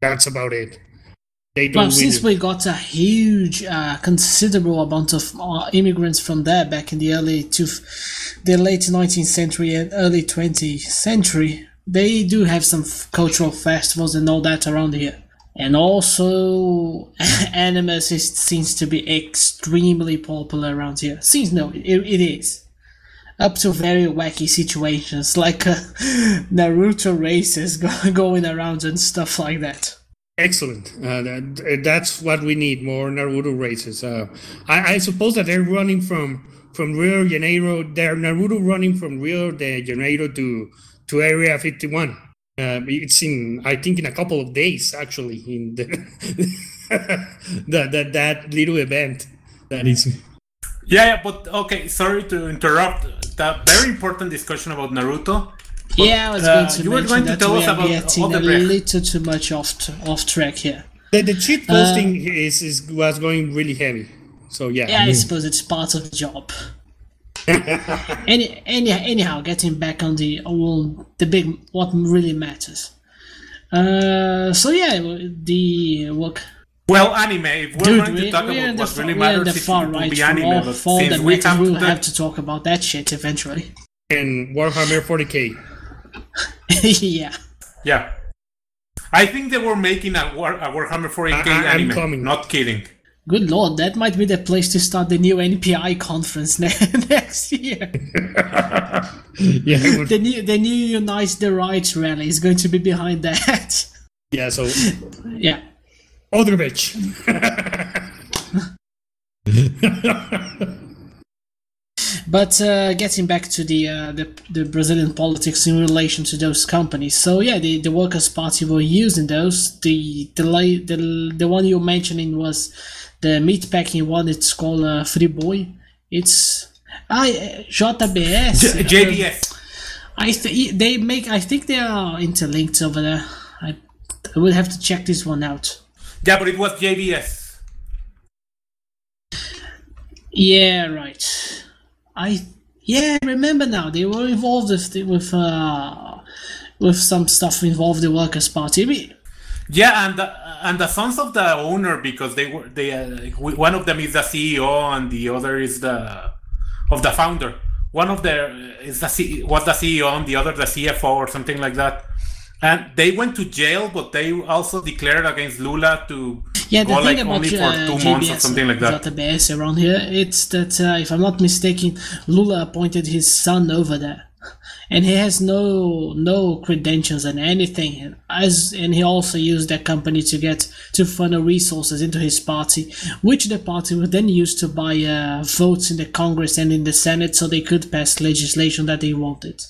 that's about it. They don't Well, since we got a huge, uh, considerable amount of uh, immigrants from there back in the early to the late 19th century and early 20th century, they do have some f- cultural festivals and all that around here. And also, animus is, seems to be extremely popular around here. Seems no, it, it is. Up to very wacky situations like uh, Naruto races going around and stuff like that. Excellent. Uh, that, that's what we need more Naruto races. Uh, I, I suppose that they're running from from Rio de Janeiro. They're Naruto running from Rio de Janeiro to to Area 51. Uh, it's in I think in a couple of days actually in the that that that little event that is. Yeah, yeah, but okay, sorry to interrupt. The very important discussion about Naruto. But, Yeah, I was uh, going to you were mention going to that tell we us are about getting a little too much off t- off track here. The, the cheat Uh, posting is, is was going really heavy. So yeah. Yeah, I suppose it's part of the job. any, any, anyhow, getting back on the well, the big what really matters. Uh, so yeah, the work. Well, anime. If we're Dude, going we, to talk we're in about the, what fa- really we're in the matters, it far will right be anime. all, But since we have we'll to have to talk about that shit eventually. And Warhammer 40k. yeah. Yeah. I think they were making a, War, a Warhammer 40k I- I'm anime. coming. Not kidding. Good lord, that might be the place to start the new NPI conference ne- next year. Yeah. would- the new the new Unite the Rights rally is going to be behind that. yeah. So yeah. Odebrecht. But uh, getting back to the, uh, the the Brazilian politics in relation to those companies, so yeah, the, the Workers' Party were using those. The the the the one you're mentioning was the meatpacking one. It's called uh, Friboi. It's I JBS. J- JBS. I th- they make. I think they are interlinked over there. I, I will have to check this one out. Yeah, but it was JBS. Yeah, right. I yeah, I remember now. They were involved with with uh with some stuff involved the Workers' Party. Yeah, and the, and the sons of the owner because they were they uh, one of them is the CEO and the other is the of the founder. One of the is the C, was the CEO and the other the CFO or something like that. And they went to jail, but they also declared against Lula to yeah, the go thing like about only for uh, two months or something like that. JBS around here, it's that uh, if I'm not mistaken, Lula appointed his son over there, and he has no no credentials and anything. As and he also used that company to get to funnel resources into his party, which the party would then use to buy uh, votes in the Congress and in the Senate, so they could pass legislation that they wanted.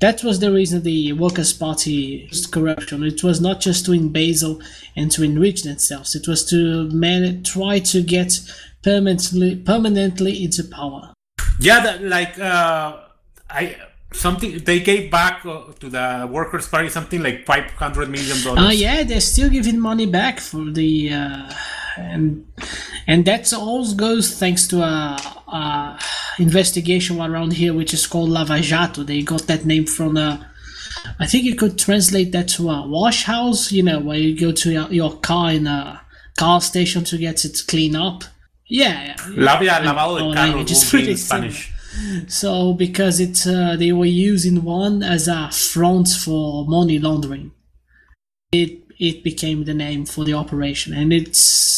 That was the reason the Workers' Party used corruption. It was not just to embezzle and to enrich themselves. It was to man- try to get permanently permanently into power. Yeah, that, like uh, I something they gave back uh, to the Workers' Party something like five hundred million dollars. Ah, yeah, they're still giving money back for the uh, and and that all goes thanks to a, a investigation around here which is called Lava Jato. They got that name from a. I think you could translate that to a wash house. You know, where you go to your, your car in a car station to get it cleaned up. Yeah, Lavia lavado de Our carros language is would be in pretty Spanish. So because it uh, they were using one as a front for money laundering, it it became the name for the operation, and it's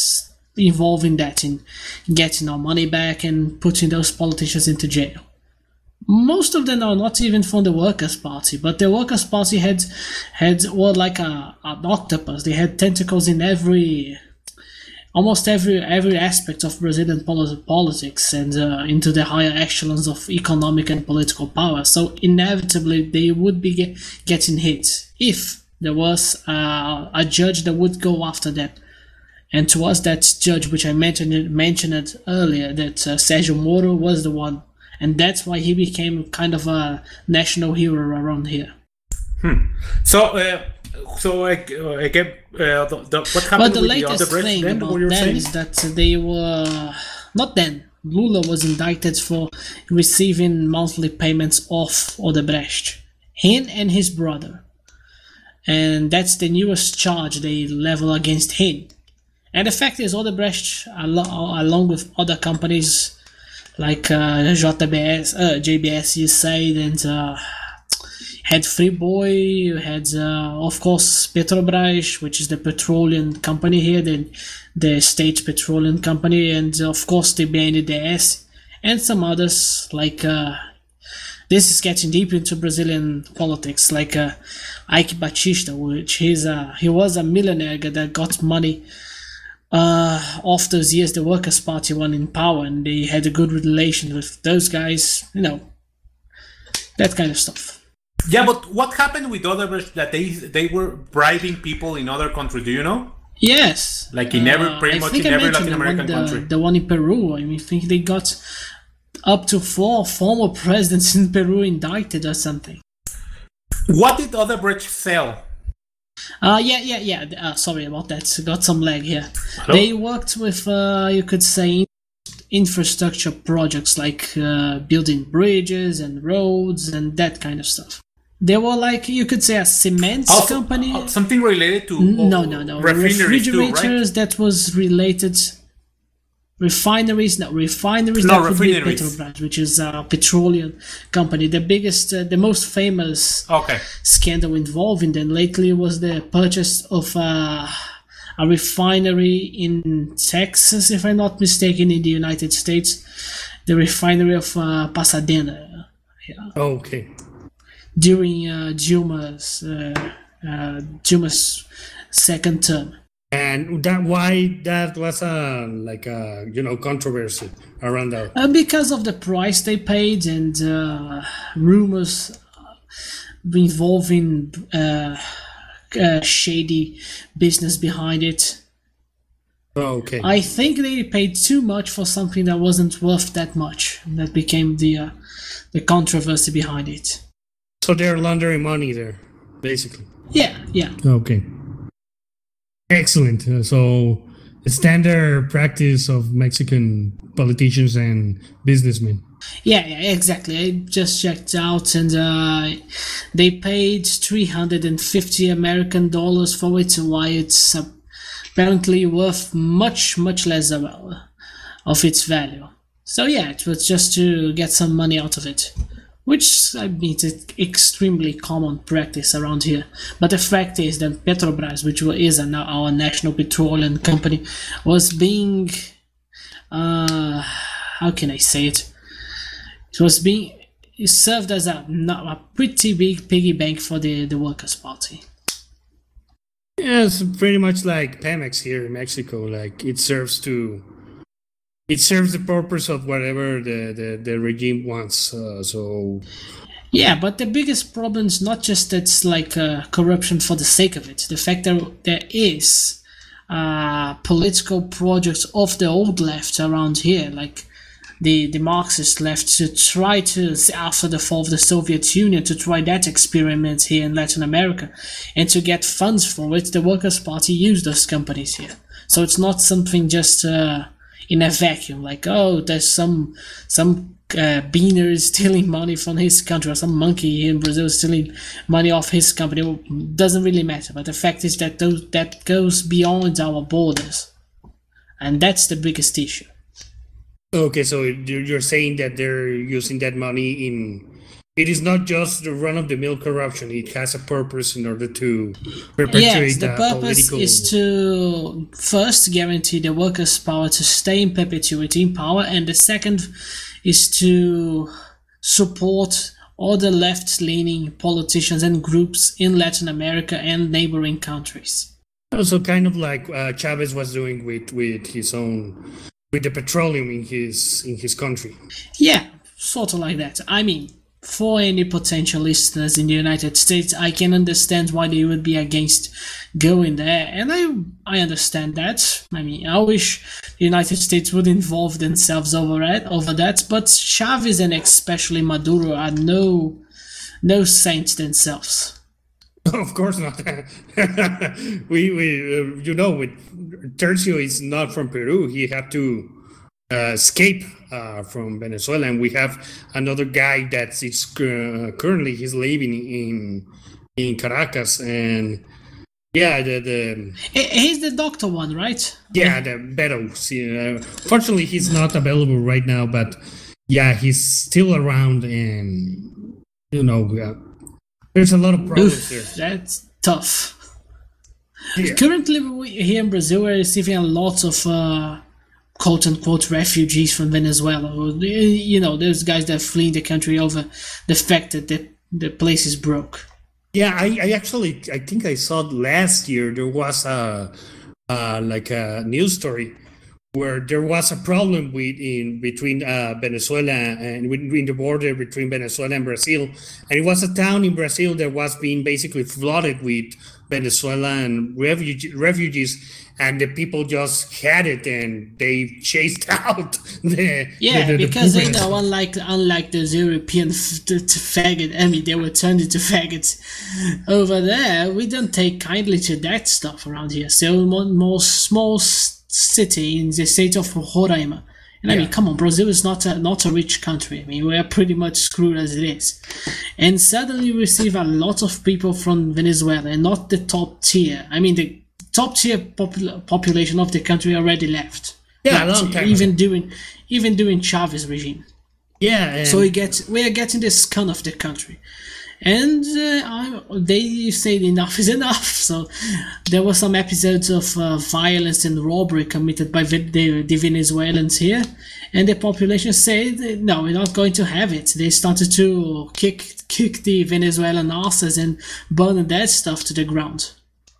involving that in getting our money back and putting those politicians into jail. most of them are not even from the Workers' Party, but the Workers' Party had had were like a, an octopus. They had tentacles in every, almost every every aspect of Brazilian politics and uh, into the higher echelons of economic and political power. So inevitably, they would be get, getting hit if there was uh, a judge that would go after them. And to us, that judge, which I mentioned mentioned earlier, that uh, Sergio Moro was the one and that's why he became kind of a national hero around here. Hmm. So, uh, so uh, again, uh, the, the, what happened but the with latest the thing then, about them saying? is that they were not then. Lula was indicted for receiving monthly payments off Odebrecht, him and his brother, and that's the newest charge they level against him. And the fact is, Odebrecht, alo- along with other companies like uh, JBS, uh, JBS, you said, and uh, had Friboi, you had, uh, of course, Petrobras, which is the petroleum company here, the, the state petroleum company, and of course the BNDES, and some others like. Uh, this is getting deep into Brazilian politics, like uh, Eike Batista, which he's a, he was a millionaire that got money uh, of those years the Workers' Party won in power and they had a good relation with those guys, you know, that kind of stuff. Yeah, but what happened with Odebrecht that they they were bribing people in other countries? Do you know? Yes. Like in every Uh, pretty I much in I every Latin the one- American the, country. The one in Peru. I mean, I think they got up to four former presidents in Peru indicted or something. What did Odebrecht sell? Uh, yeah, yeah, yeah. Uh, sorry about that. Got some lag here. Hello? They worked with, uh, you could say, infrastructure projects like uh, building bridges and roads and that kind of stuff. They were like, you could say, a cement Also, company. something related to N- no, no, no. refineries too, right? Refrigerators that was related. Refineries, no, refineries No, that would be refineries. Petrobras, which is a petroleum company. The biggest, uh, the most famous Okay. scandal involving them lately was the purchase of uh, a refinery in Texas, if I'm not mistaken, in the United States. The refinery of uh, Pasadena Okay. during uh, Dilma's uh, uh, Dilma's second term. And that why that was a like a you know controversy around that. Uh, because of the price they paid and uh, rumors involving uh, uh, shady business behind it. Oh, okay. I think they paid too much for something that wasn't worth that much. That became the uh, the controversy behind it. So they're laundering money there, basically. Yeah, yeah. Okay. Excellent. Uh, So, standard practice of Mexican politicians and businessmen. Yeah, yeah, exactly. I just checked out, and uh, they paid 350 American dollars for it, Why it's apparently worth much, much less of, of its value. So yeah, it was just to get some money out of it, which I mean it's extremely common practice around here. But the fact is that Petrobras, which is an, our national petroleum company, was being, uh, how can I say it? It was being it served as a, a pretty big piggy bank for the, the Workers' Party. Yeah, it's pretty much like Pemex here in Mexico. Like it serves to, it serves the purpose of whatever the the, the regime wants. Uh, so Yeah, but the biggest problem is not just that it's like uh, corruption for the sake of it. The fact that there is uh, political projects of the old left around here, like the, the Marxist left, to try to, after the fall of the Soviet Union, to try that experiment here in Latin America. And to get funds for it, the Workers' Party used those companies here. So it's not something just uh, in a vacuum, like, oh, there's some some uh, beaner is stealing money from his country, or some monkey in Brazil is stealing money off his company. Well, doesn't really matter. But the fact is that those, that goes beyond our borders, and that's the biggest issue. okay, so you're saying that they're using that money in. It is not just the run of the mill corruption. It has a purpose in order to perpetuate Yes, the purpose political. is to first guarantee the workers' power to stay in perpetuity in power, and the second is to support other left leaning politicians and groups in Latin America and neighboring countries. Also, kind of like uh, Chavez was doing with, with his own, with the petroleum in his in his country. Yeah, sort of like that. I mean, for any potential listeners in the United States, I can understand why they would be against going there, and I I understand that. I mean, I wish the United States would involve themselves over it, over that, but Chavez and especially Maduro are no no saints themselves. Of course not. we we uh, you know with Tercio is not from Peru. He had to escape uh, from Venezuela, and we have another guy that is uh, currently he's living in in Caracas, and yeah, the the he's the doctor one, right? Yeah, the Beto. Uh, fortunately, he's not available right now, but yeah, he's still around, and you know, there's a lot of problems Oof, there. That's tough. Yeah. Currently, we, here in Brazil, we're receiving a lot of uh, quote unquote refugees from Venezuela. You know, those guys that are fleeing the country over the fact that the, the place is broke. Yeah, I, I actually I think I saw last year there was a uh, like a news story where there was a problem with in between uh, Venezuela and in the border between Venezuela and Brazil, and it was a town in Brazil that was being basically flooded with Venezuelan refugee, refugees, and the people just had it and they chased out the yeah the, the, because they know unlike unlike the European f- to faggot I mean they were turned into faggots over there we don't take kindly to that stuff around here so one more small city in the state of Roraima and I mean, come on, Brazil is not a not a rich country. I mean, we are pretty much screwed as it is. And suddenly we receive a lot of people from Venezuela, and not the top tier. I mean, the top tier popul- population of the country already left. Yeah, long time even ago. during even during Chavez regime. Yeah, so we get we are getting the scum of the country and uh, they said enough is enough. So there were some episodes of uh, violence and robbery committed by the, the, Venezuelans here, and the population said, "No, we're not going to have it." They started to kick kick the Venezuelan asses and burn that stuff to the ground.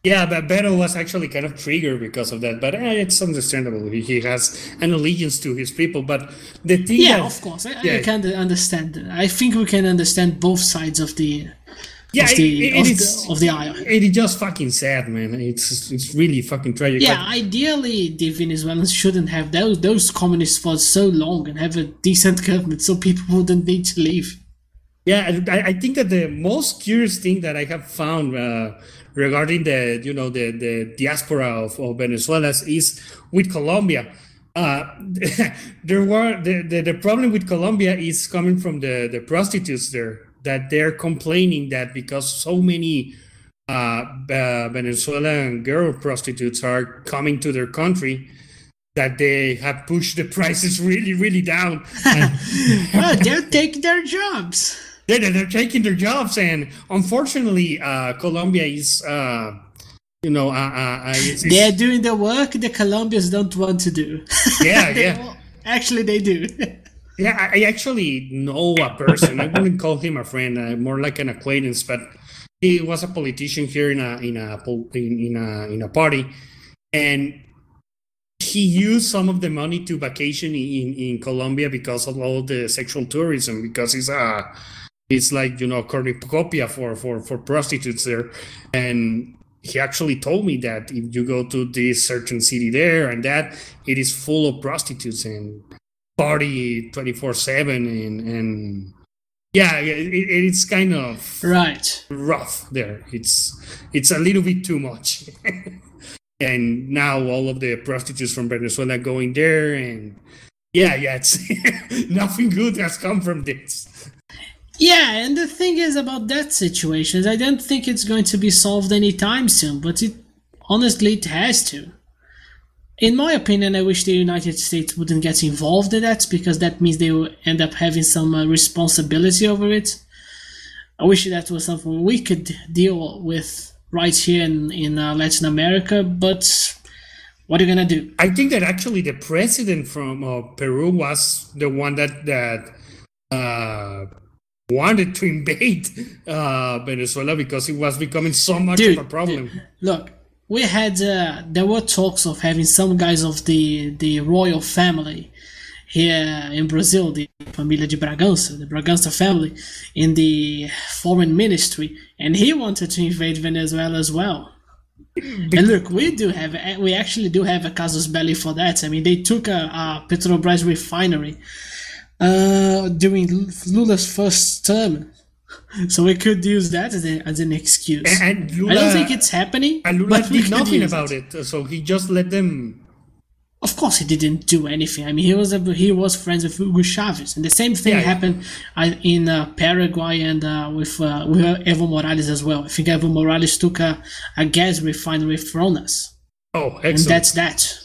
Yeah, but Beto was actually kind of triggered because of that. But eh, it's understandable. He, he has an allegiance to his people. But the thing, yeah, that, of course, I, yeah. I can understand. I think we can understand both sides of the. Yeah, of the, it, it, of, it's, the, of the aisle. It is just fucking sad, man. It's it's really fucking tragic. Yeah, but, ideally, the Venezuelans shouldn't have those those communists for so long and have a decent government, so people wouldn't need to leave. Yeah, I, I think that the most curious thing that I have found uh, regarding the you know the the diaspora of, of Venezuela is with Colombia. Uh, there were the, the, the problem with Colombia is coming from the the prostitutes there that they're complaining that because so many uh, uh, Venezuelan girl prostitutes are coming to their country that they have pushed the prices really really down. well, they're taking their jobs they're, they're taking their jobs and unfortunately uh, colombia is uh, you know uh, uh, it's, it's, they're doing the work the colombians don't want to do. Yeah yeah. Actually they do. Yeah I, I, actually know a person. I wouldn't call him a friend uh, more like an acquaintance but he was a politician here in a in a in, in a in a party and he used some of the money to vacation in, in Colombia because of all the sexual tourism because he's a it's like you know cornucopia for for for prostitutes there. And he actually told me that if you go to this certain city there and that it is full of prostitutes and party 24 7 and and yeah it, it's kind of right. rough there. It's it's a little bit too much. And now all of the prostitutes from venezuela going there and yeah yeah it's nothing good has come from this yeah, and the thing is about that situation I don't think it's going to be solved anytime soon, but it honestly it has to. In my opinion, I wish the United States wouldn't get involved in that because that means they will end up having some uh, responsibility over it. I wish that was something we could deal with right here in, in uh, Latin America, but what are you gonna do? I think that actually the president from uh, Peru was the one that that uh, wanted to invade uh, Venezuela because it was becoming so much Dude, of a problem. Look, we had uh, there were talks of having some guys of the the royal family here in Brazil, the Família de Bragança, the Bragança family, in the foreign ministry, and he wanted to invade Venezuela as well. And look, we do have, we actually do have a casus belli for that. I mean, they took a, a Petrobras refinery uh, during Lula's first term, so we could use that as, a, as an excuse. And Lula, I don't think it's happening. And Lula but did nothing about it. so he just let them. Of course, he didn't do anything. I mean, he was a, he was friends with Hugo Chavez, and the same thing Yeah. happened uh, in uh, Paraguay and uh, with uh, with Evo Morales as well. I think Evo Morales took a, a gas refinery from us, Oh, excellent! and that's that.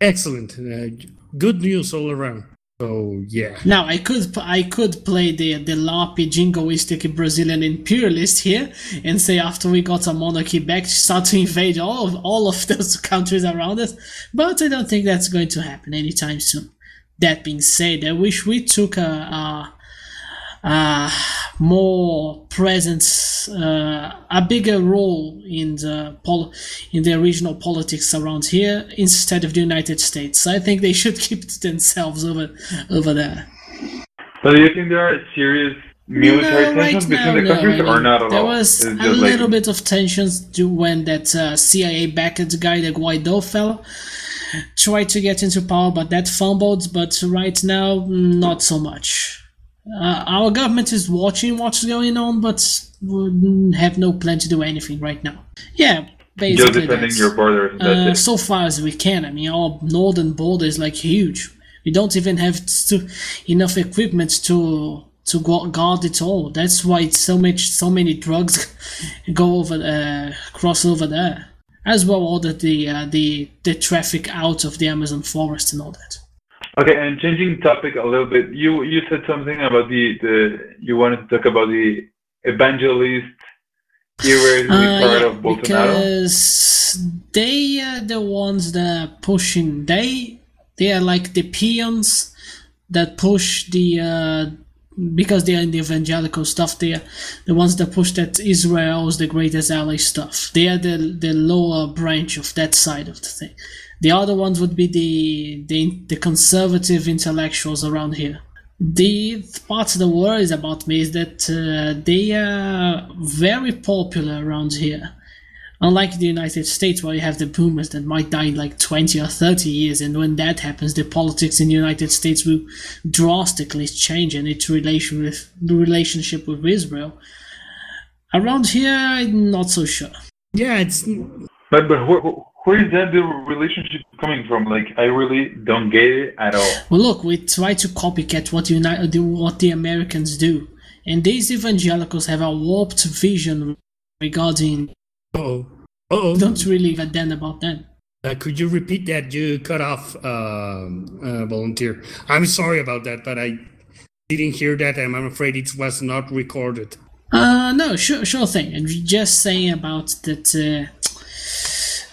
excellent. Uh, good news all around. So yeah. Now I could I could play the the larpy jingoistic Brazilian imperialist here and say after we got a monarchy back start to invade all of all of those countries around us, but I don't think that's going to happen anytime soon. That being said, I wish we took a, a, a more presence, uh, a bigger role in the pol- in the regional politics around here instead of the United States. I think they should keep it themselves over over there. So do you think there are serious military No, right tensions now, between the no. countries I or not at there all? was a just like- little bit of tensions when that uh, CIA backed guy, the Guaido fellow, tried to get into power, but that fumbled. But right now, not so much. Uh, our government is watching what's going on, but we have no plan to do anything right now. Yeah, basically. Just defending your borders. uh, so far as we can. I mean, our northern border is like huge. We don't even have to, enough equipment to to guard it all. That's why it's so much, so many drugs go over, uh, cross over there, as well all the the, uh, the the traffic out of the Amazon forest and all that. Okay, and changing topic a little bit, you you said something about the the you wanted to talk about the evangelist era to be Uh, part yeah, of Bolsonaro. because they are the ones that are pushing. They they are like the peons that push the uh, because they are in the evangelical stuff. They are the ones that push that Israel is the greatest ally stuff. They are the the lower branch of that side of the thing. The other ones would be the the, the conservative intellectuals around here. The part that worries about me is that uh, they are very popular around here. Unlike the United States, where you have the boomers that might die in like 20 or 30 years, and when that happens, the politics in the United States will drastically change and its relation with, relationship with Israel. Around here, I'm not so sure. Yeah, it's But but where, where is that the relationship coming from? Like I really don't get it at all. Well, look, we try to copycat what the United, what the Americans do, and these evangelicals have a warped vision regarding. Oh, oh, don't really give a damn about that. Uh, could you repeat that? You cut off, um, uh, volunteer. I'm sorry about that, but I didn't hear that, and I'm afraid it was not recorded. Uh, no, sure, sure thing. I'm just saying about that. Uh,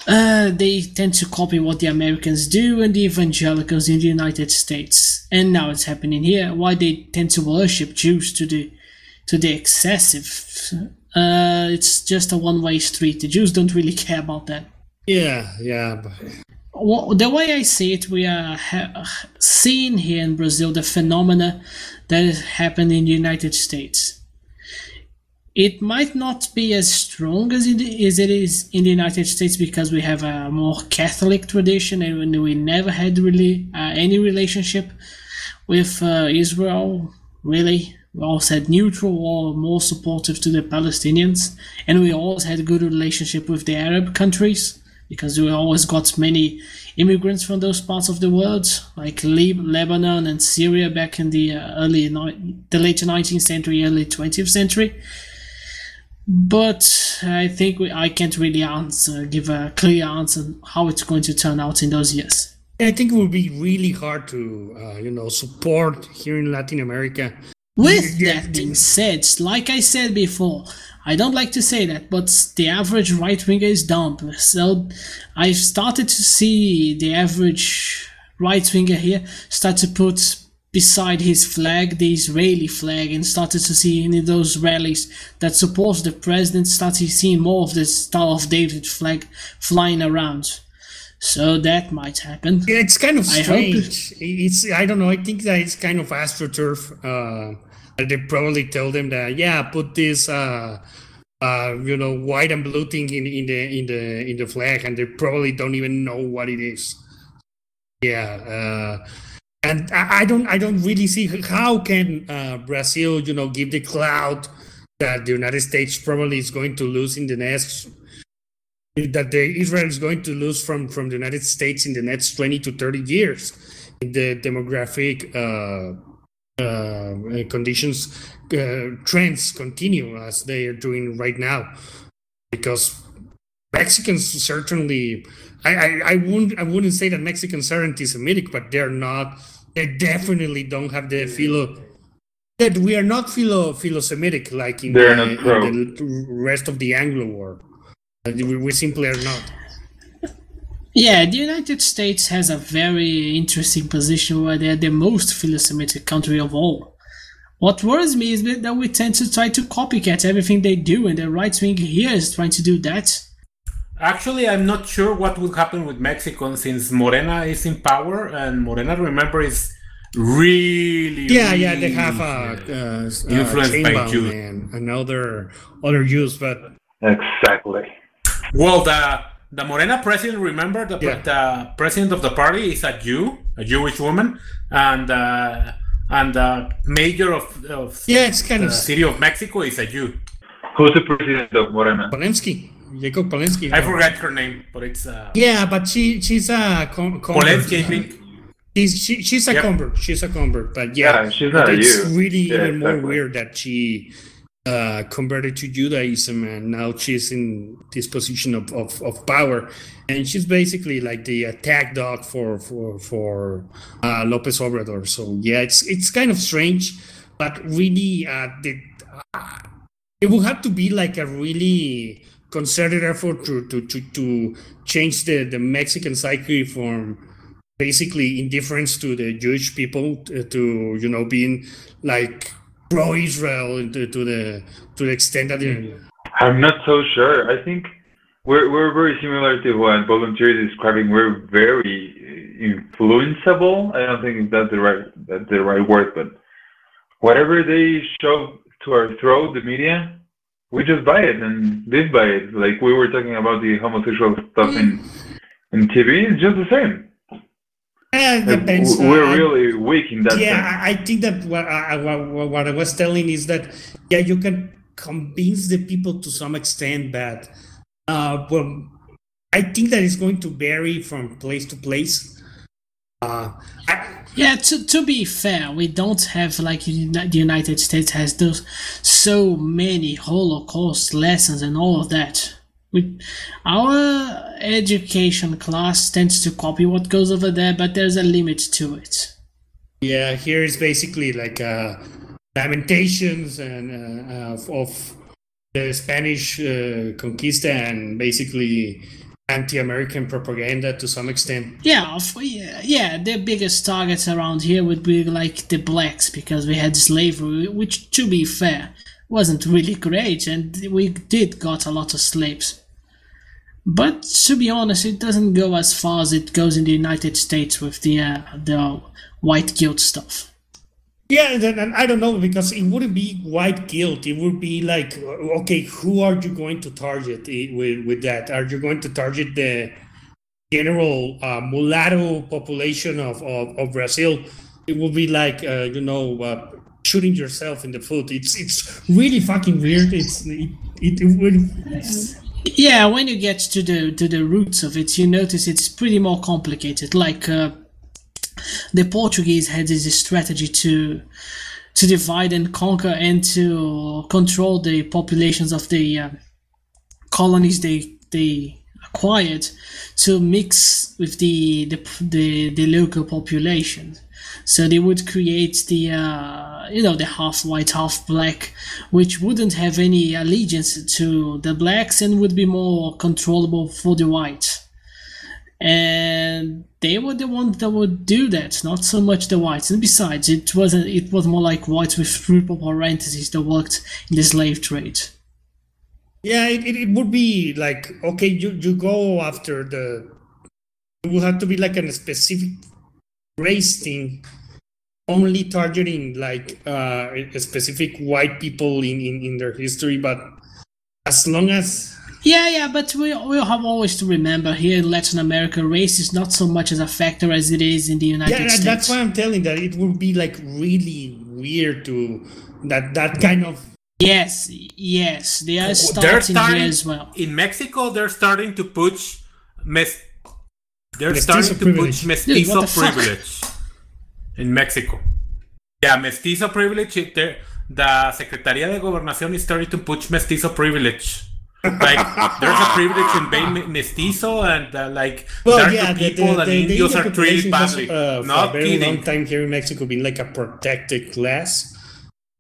uh, they tend to copy what the Americans do and the evangelicals in the United States, and now it's happening here. Why they tend to worship Jews to the to the excessive. Uh, it's just a one-way street. The Jews don't really care about that. Yeah, yeah. But... Well, the way I see it, we are ha- seeing here in Brazil the phenomena that happened in the United States. It might not be as strong as it, as it is in the United States because we have a more Catholic tradition and we never had really uh, any relationship with uh, Israel, really. We always had neutral or more supportive to the Palestinians, and we always had a good relationship with the Arab countries because we always got many immigrants from those parts of the world, like Lib- Lebanon and Syria back in the uh, early, ni- the late 19th century, early 20th century. But I think we, I can't really answer, give a clear answer how it's going to turn out in those years. I think it would be really hard to, uh, you know, support here in Latin America. With that being said, like I said before, I don't like to say that, but the average right winger is dumb. So I've started to see the average right winger here start to put beside his flag, the Israeli flag, and started to see in those rallies that support the president, started seeing more of the Star of David flag flying around. So that might happen. Yeah, it's kind of I strange. It's I don't know. I think that it's kind of astroturf. Uh, they probably tell them that yeah, put this uh, uh, you know white and blue thing in, in the in the in the flag, and they probably don't even know what it is. Yeah, uh, and I, don't I don't really see how can uh, Brazil you know give the cloud that the United States probably is going to lose in the next that the Israel is going to lose from from the United States in the next 20 to 30 years if the demographic uh, uh, conditions uh, trends continue as they are doing right now. Because Mexicans certainly I, I, I wouldn't I wouldn't say that Mexicans are anti-Semitic but they're not they definitely don't have the philo that we are not philo philo-Semitic like in, They're the, not pro. in the rest of the Anglo world uh, we, we simply are not Yeah, the United States has a very interesting position where they're the most philo-Semitic country of all. What worries me is that we tend to try to copycat everything they do, and the right wing here is trying to do that. Actually, I'm not sure what will happen with Mexico since Morena is in power, and Morena, remember, is really yeah yeah they really, have uh, uh, influenced uh, by Chainbound Jews. and, and other other Jews but Exactly. Well, the the Morena president, remember the, Yeah. the president of the party is a Jew, a Jewish woman, and uh, and the mayor of, of Yeah, it's kind the of- city of Mexico is a Jew. Who's the president of Morena? Polevnsky Yeidckol Polevnsky I forgot her name, but it's uh, yeah but she she's a con- convert. Polevnsky, I think. She's, she, she's a Yep. convert. She's a convert. But yeah, Yeah, she's not a it's Jew. really Yeah, even more exactly. weird that she uh, converted to Judaism and now she's in this position of, of, of power. And she's basically like the attack dog for for for uh, Lopez Obrador. So yeah, it's it's kind of strange, but really, uh, the, uh, it will have to be like a really concerted effort to to to, to change the the Mexican psyche from basically indifference to the Jewish people to, you know being like pro Israel to, to the to the extent that they mm-hmm. I'm not so sure. I think we're we're very similar to what volunteer is describing. We're very influenceable. I don't think that's the right that's the right word, but whatever they shove to our throat, the media, we just buy it and live by it. Like we were talking about the homosexual stuff in in TV, it's just the same. Yeah, it Like, depends. We're Uh, really weak in that yeah, I I think that what I, what, what I was telling is that yeah, you can convince the people to some extent, but uh, well, I think that it's going to vary from place to place. Uh, Yeah, to, to be fair, we don't have like the United States has those so many Holocaust lessons and all of that. We, our education class tends to copy what goes over there, but there's a limit to it. Yeah, here is basically like uh, lamentations and uh, of, of the Spanish uh, conquista and basically anti-American propaganda to some extent. Yeah, yeah, the biggest targets around here would be like the blacks because we had slavery, which, to be fair, wasn't really great, and we did got a lot of slaves. But to be honest, it doesn't go as far as it goes in the United States with the uh, the white guilt stuff. Yeah, and, and I don't know because it wouldn't be white guilt. It would be like, okay, who are you going to target with with that? Are you going to target the general uh, mulatto population of, of, of Brazil? It would be like, uh, you know, uh, shooting yourself in the foot. It's it's really fucking weird. It's it, it, it would. Yeah, when you get to the to the roots of it, you notice it's pretty more complicated. Like uh, the Portuguese had this strategy to to divide and conquer and to control the populations of the uh, colonies they they acquired to mix with the the the, the local population. So they would create the uh, you know the half white half black, which wouldn't have any allegiance to the blacks and would be more controllable for the white. And they were the ones that would do that, not so much the whites. And besides, it wasn't. It was more like whites with group triple entities that worked in the slave trade. Yeah, it, it, it would be like okay, you you go after the. It would have to be like a specific race thing, only targeting like uh, a specific white people in, in in their history. But as long as Yeah, yeah, but we we have always to remember here in Latin America, race is not so much as a factor as it is in the United States. yeah, that's why I'm telling that it would be like really weird to that that kind of Yes, yes, they are starting starting here as well. in Mexico. They're starting to push mes- They're Mestizo starting to privilege. push mestizo Dude, what the fuck? privilege in Mexico. Yeah, mestizo privilege. it- they're- The Secretaría de Gobernación is starting to push mestizo privilege. Like there's a privilege in being mestizo, and uh, like Well, darker yeah, the, people the, and the, the Indios Indian are treated population has, badly. uh, for Not a very kidding. long time here in Mexico been like a protected class,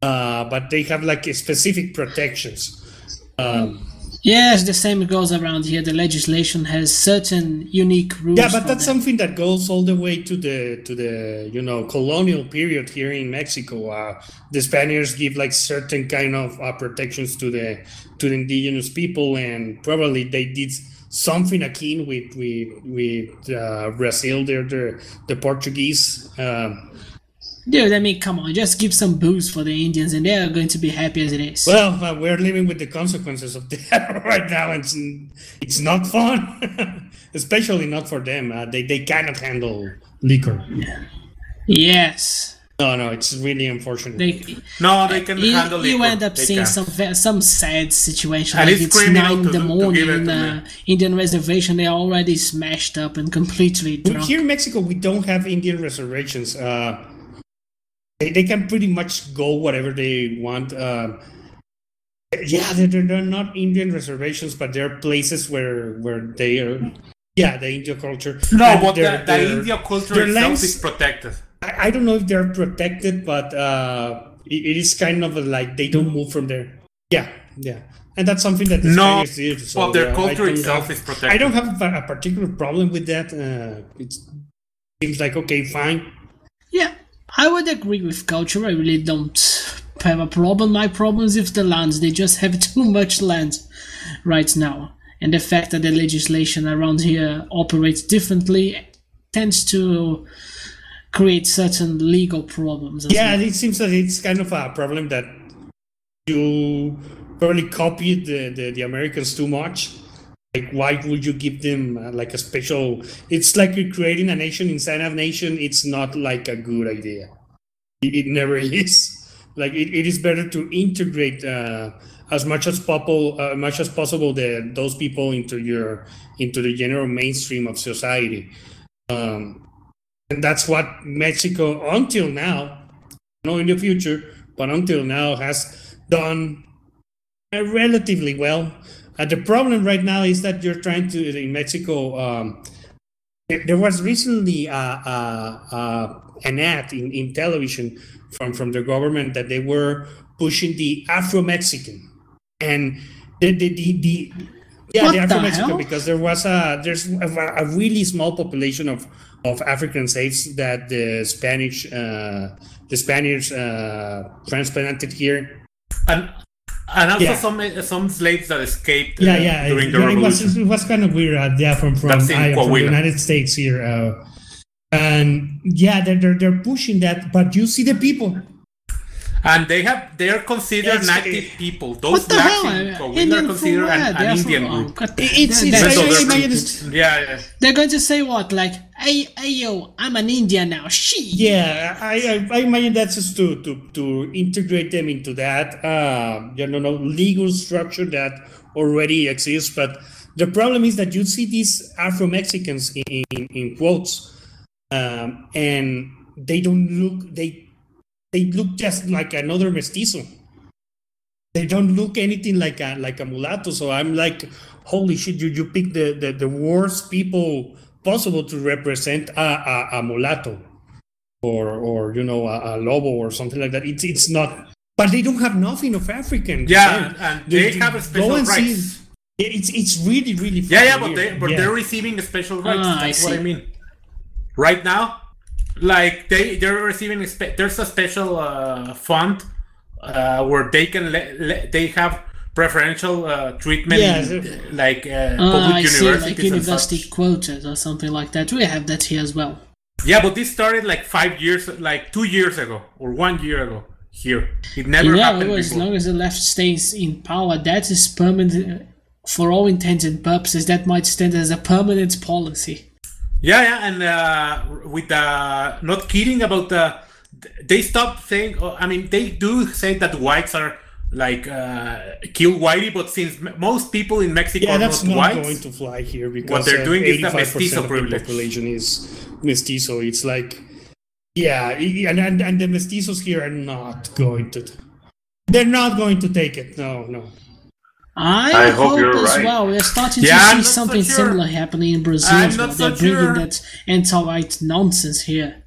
uh, but they have like specific protections. Um, Yes, the same goes around here. The legislation has certain unique rules. yeah, but that's something that goes all the way to the to the you know colonial period here in Mexico. Uh, the Spaniards give like certain kind of uh, protections to the to the indigenous people, and probably they did something akin with with with uh, Brazil. They're the the Portuguese. Um, Dude, I mean, come on, just give some booze for the Indians and they are going to be happy as it is. Well, uh, we're living with the consequences of that right now. It's it's not fun, especially not for them. Uh, they they cannot handle liquor. yes. No, no, it's really unfortunate. They, No, they can you, handle you liquor. end up They seeing can. some some sad situation. And like it's it's nine in the morning in to the Indian reservation. They're already smashed up and completely drunk. Here in Mexico, we don't have Indian reservations. Uh, they, they can pretty much go whatever they want. Um yeah, they're, they're they're not Indian reservations, but they're places where where they are. Yeah, the India culture. No, And but their- the, the their- India culture their itself lands- is protected. I, I don't know if they're protected, but uh, it, it is kind of like they don't move from there. Yeah, yeah, and that's something that the No, Spaniards did. So, well, their uh, I culture don't itself have- is protected. I don't have a, a particular problem with that. Uh, it seems like okay, fine. Yeah, I would agree with culture. I really don't have a problem. My problem is with the lands. They just have too much land right now. And the fact that the legislation around here operates differently tends to create certain legal problems. as Yeah, well. it seems that it's kind of a problem that you probably copied the, the, the Americans too much. Like, why would you give them uh, like a special? It's like you're creating a nation inside of a nation. It's not like a good idea. It, it never is. Like, it, it is better to integrate uh, as much as possible, uh, much as possible, the those people into your into the general mainstream of society. Um, and that's what Mexico, until now, no in the future, but until now, has done relatively well. Uh, the problem right now is that you're trying to in Mexico. Um, there there was recently uh, uh, uh, an ad in, in television from from the government that they were pushing the Afro Mexican, and the the the, the yeah What the the Afro Mexican hell? because there was a there's a, a really small population of of African slaves that the Spanish uh, the Spaniards uh, transplanted here. And and also Yeah. some some slaves that escaped Yeah, yeah. during the yeah, it was revolution. it was kind of weird. Uh, yeah, from from, I- from the United States here, uh, and yeah, they're, they're they're pushing that. But you see the people. And they have they are considered It's- native people. Those What the blacks hell? in Uh, Coahuila Indian are considered an, an Indian from- group. what the- It's they're- it's they're- So I, I they're- imagine it's, Yeah, yeah. They're going to say what? Like, hey, hey, yo, I'm an Indian now. She. yeah. I, I I imagine that's just to to to integrate them into that uh, you know legal structure that already exists. But the problem is that you see these Afro Mexicans in, in, in quotes, um, and they don't look they they look just like another mestizo. They don't look anything like a like a mulatto. So I'm like, holy shit! You you pick the the, the worst people possible to represent a, a, a mulatto, or or you know a, a lobo or something like that. It's it's not. But they don't have nothing of African. Yeah, and, and You- they have go special and see- rights. It's it's really really Yeah, yeah, but weird. they but Yeah. they're receiving a special rights. Ah, I That's what I mean. Right now, like they they're receiving a spe- there's a special uh, fund uh, where they can le- le- they have preferential uh, treatment, Yeah, in, like uh, Ah, public I see, like and university such. quotas or something like that. We have that here as well. Yeah, but this started like five years, like two years ago or one year ago here. It never you know, happened as before. long as the left stays in power, that is permanent. For all intents and purposes, that might stand as a permanent policy. Yeah, yeah, and uh, with the not kidding about the, they stop saying. oh, I mean, they do say that whites are like uh, kill whitey, but since most people in Mexico Yeah, are that's not not whites, going to fly here because what they're uh, doing is the 85% mestizo of the privilege. population is mestizo. It's like, yeah, and, and and the mestizos here are not going to. They're not going to take it. No, no. I, I hope hope, you're as right. well. We're starting Yeah, to I'm see not so something sure. similar happening in Brazil. I'm as well. not They're bringing sure. that anti-white nonsense here.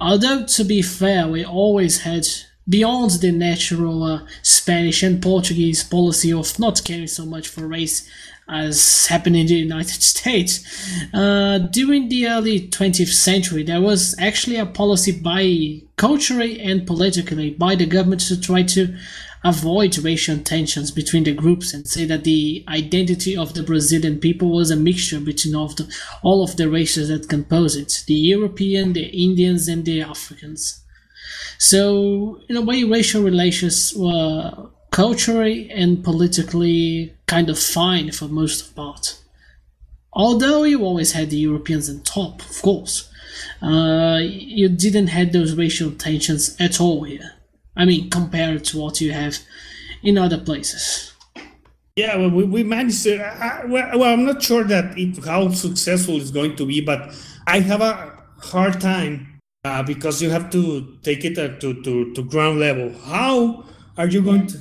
Although, to be fair, we always had, beyond the natural uh, Spanish and Portuguese policy of not caring so much for race as happened in the United States, uh, during the early 20th century, there was actually a policy by culturally and politically by the government to try to avoid racial tensions between the groups and say that the identity of the Brazilian people was a mixture between all of the, all of the races that compose it the European, the Indians, and the Africans. So, in a way, racial relations were culturally and politically kind of fine for most of part. Although you always had the Europeans on top, of course, uh, you didn't have those racial tensions at all here. I mean, compared to what you have in other places. Yeah, well, we, we managed to. I, I- well, well, I'm not sure that it, how successful it's going to be, but I have a hard time uh, because you have to take it uh, to, to, to ground level. How are you going to?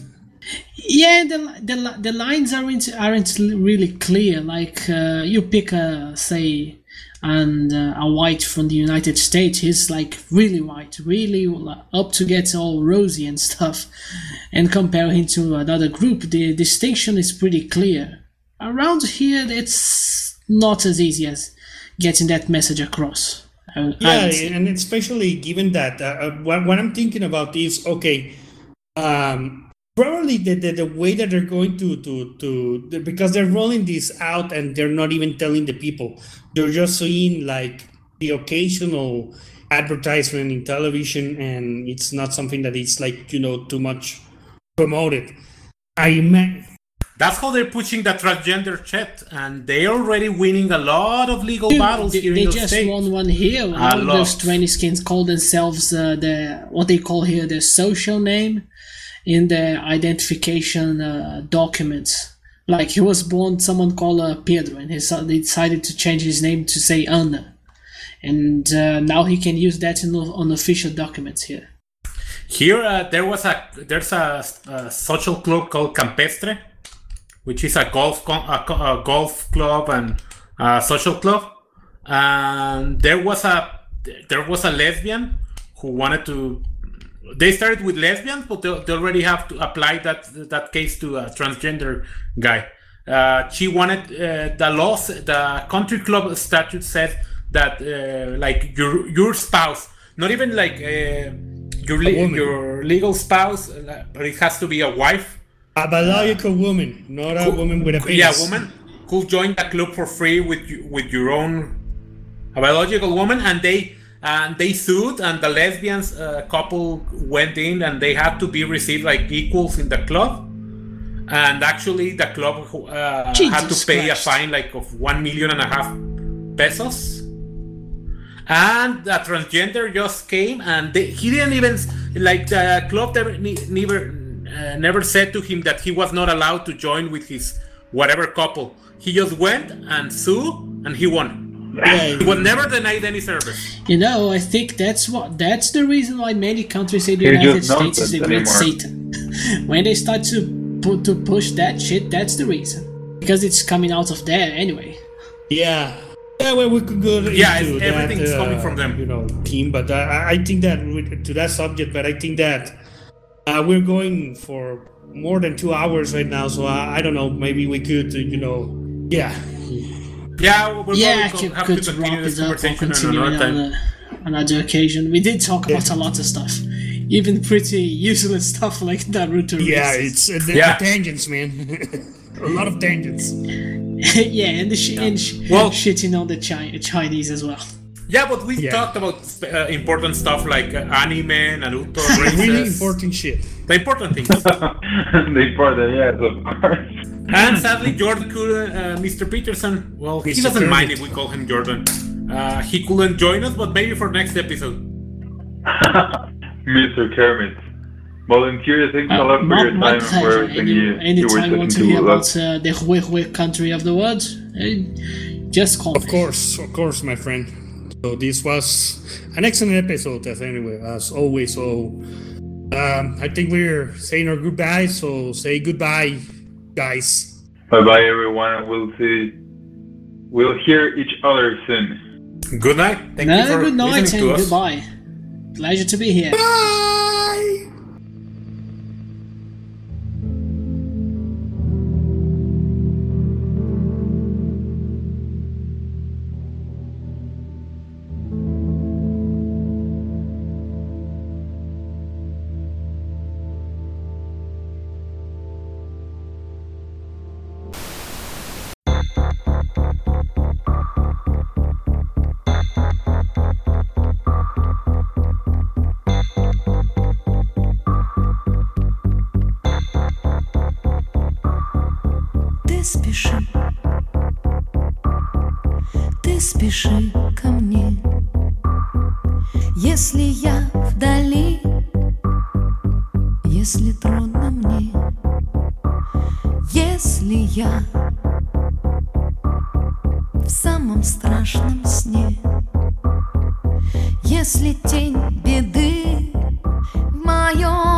Yeah, the the, the lines aren't aren't really clear. Like uh, you pick a say, and uh, a white from the United States, he's like really white, really up to get all rosy and stuff, and compare him to another group, the distinction is pretty clear. Around here, it's not as easy as getting that message across. I- Yeah, and especially given that uh, uh, what, what I'm thinking about is okay, um, probably the, the, the way that they're going to, to, to, because they're rolling this out and they're not even telling the people, they're just seeing like the occasional advertisement in television and it's not something that it's like, you know, too much promoted. I mean, That's how they're pushing the transgender chat, and they're already winning a lot of legal battles they, here they in the They just state. won one here. A All lot. those tranny skins call themselves uh, the what they call here the social name in the identification uh, documents. Like he was born, someone called uh, Pedro, and he they decided to change his name to say Ana, and uh, now he can use that in, on official documents here. Here, uh, there was a there's a, a social club called Campestre, which is a golf a, a golf club and a social club. And there was a there was a lesbian who wanted to. They started with lesbians, but they, they already have to apply that that case to a transgender guy. Uh, she wanted uh, the laws. The country club statute said that uh, like your your spouse, not even like uh, your le- your legal spouse, uh, but it has to be a wife. a biological woman, not a woman with a penis. Yeah, woman who joined the club for free with with your own a biological woman, and they and they sued, and the lesbians uh, couple went in, and they had to be received like equals in the club. And actually, the club uh, had to pay Christ. a fine like of one million and a half pesos. And the transgender just came, and they, he didn't even like the club never never uh, never said to him that he was not allowed to join with his whatever couple. He just went and sued, and he won. Yeah. He was never denied any service. You know, I think that's what that's the reason why many countries say the It's United States is the great nonsense Satan. when they start to put to push that shit, that's the reason. Because it's coming out of there anyway. Yeah. Yeah, well, we could go Yeah, into it's- everything's that, uh, coming from them. You know, team. But I, I think that with, to that subject, but I think that Uh, we're going for more than two hours right now, so I, I don't know. Maybe we could, uh, you know, yeah. Yeah, we'll yeah, probably could, have could to wrap continue this it up or conversation continue another it time. on a, another occasion. We did talk about a lot of stuff, even pretty useless stuff like Naruto. Yeah, races. it's uh, the, Yeah. the tangents, man. a lot of tangents. yeah, and the sh- and sh- Well- shitting on the Chi- Chinese as well. Yeah, but we Yeah. talked about uh, important stuff like uh, anime, Naruto, really races, important shit. the important things. they brought it, yes, of course. And sadly, Jordan couldn't, uh, Mr. Peterson, well, he doesn't mind if we call him Jordan. Uh, he couldn't join us, but maybe for next episode. Mr. Kermit. Volunteer, thanks a lot for my, your my time and for pleasure. everything Any, you, you were anytime want to talking hear about uh, the Hui Hui country of the world, uh, just call Of course, of course, my friend. So this was an excellent episode, as anyway, as always. So um, I think we're saying our goodbyes. So say goodbye, guys. Bye bye, everyone. We'll see. We'll hear each other soon. Good night. Thank No, you for good night listening and to us. goodbye. Pleasure to be here. Bye. если трудно мне, если я в самом страшном сне, если тень беды в моем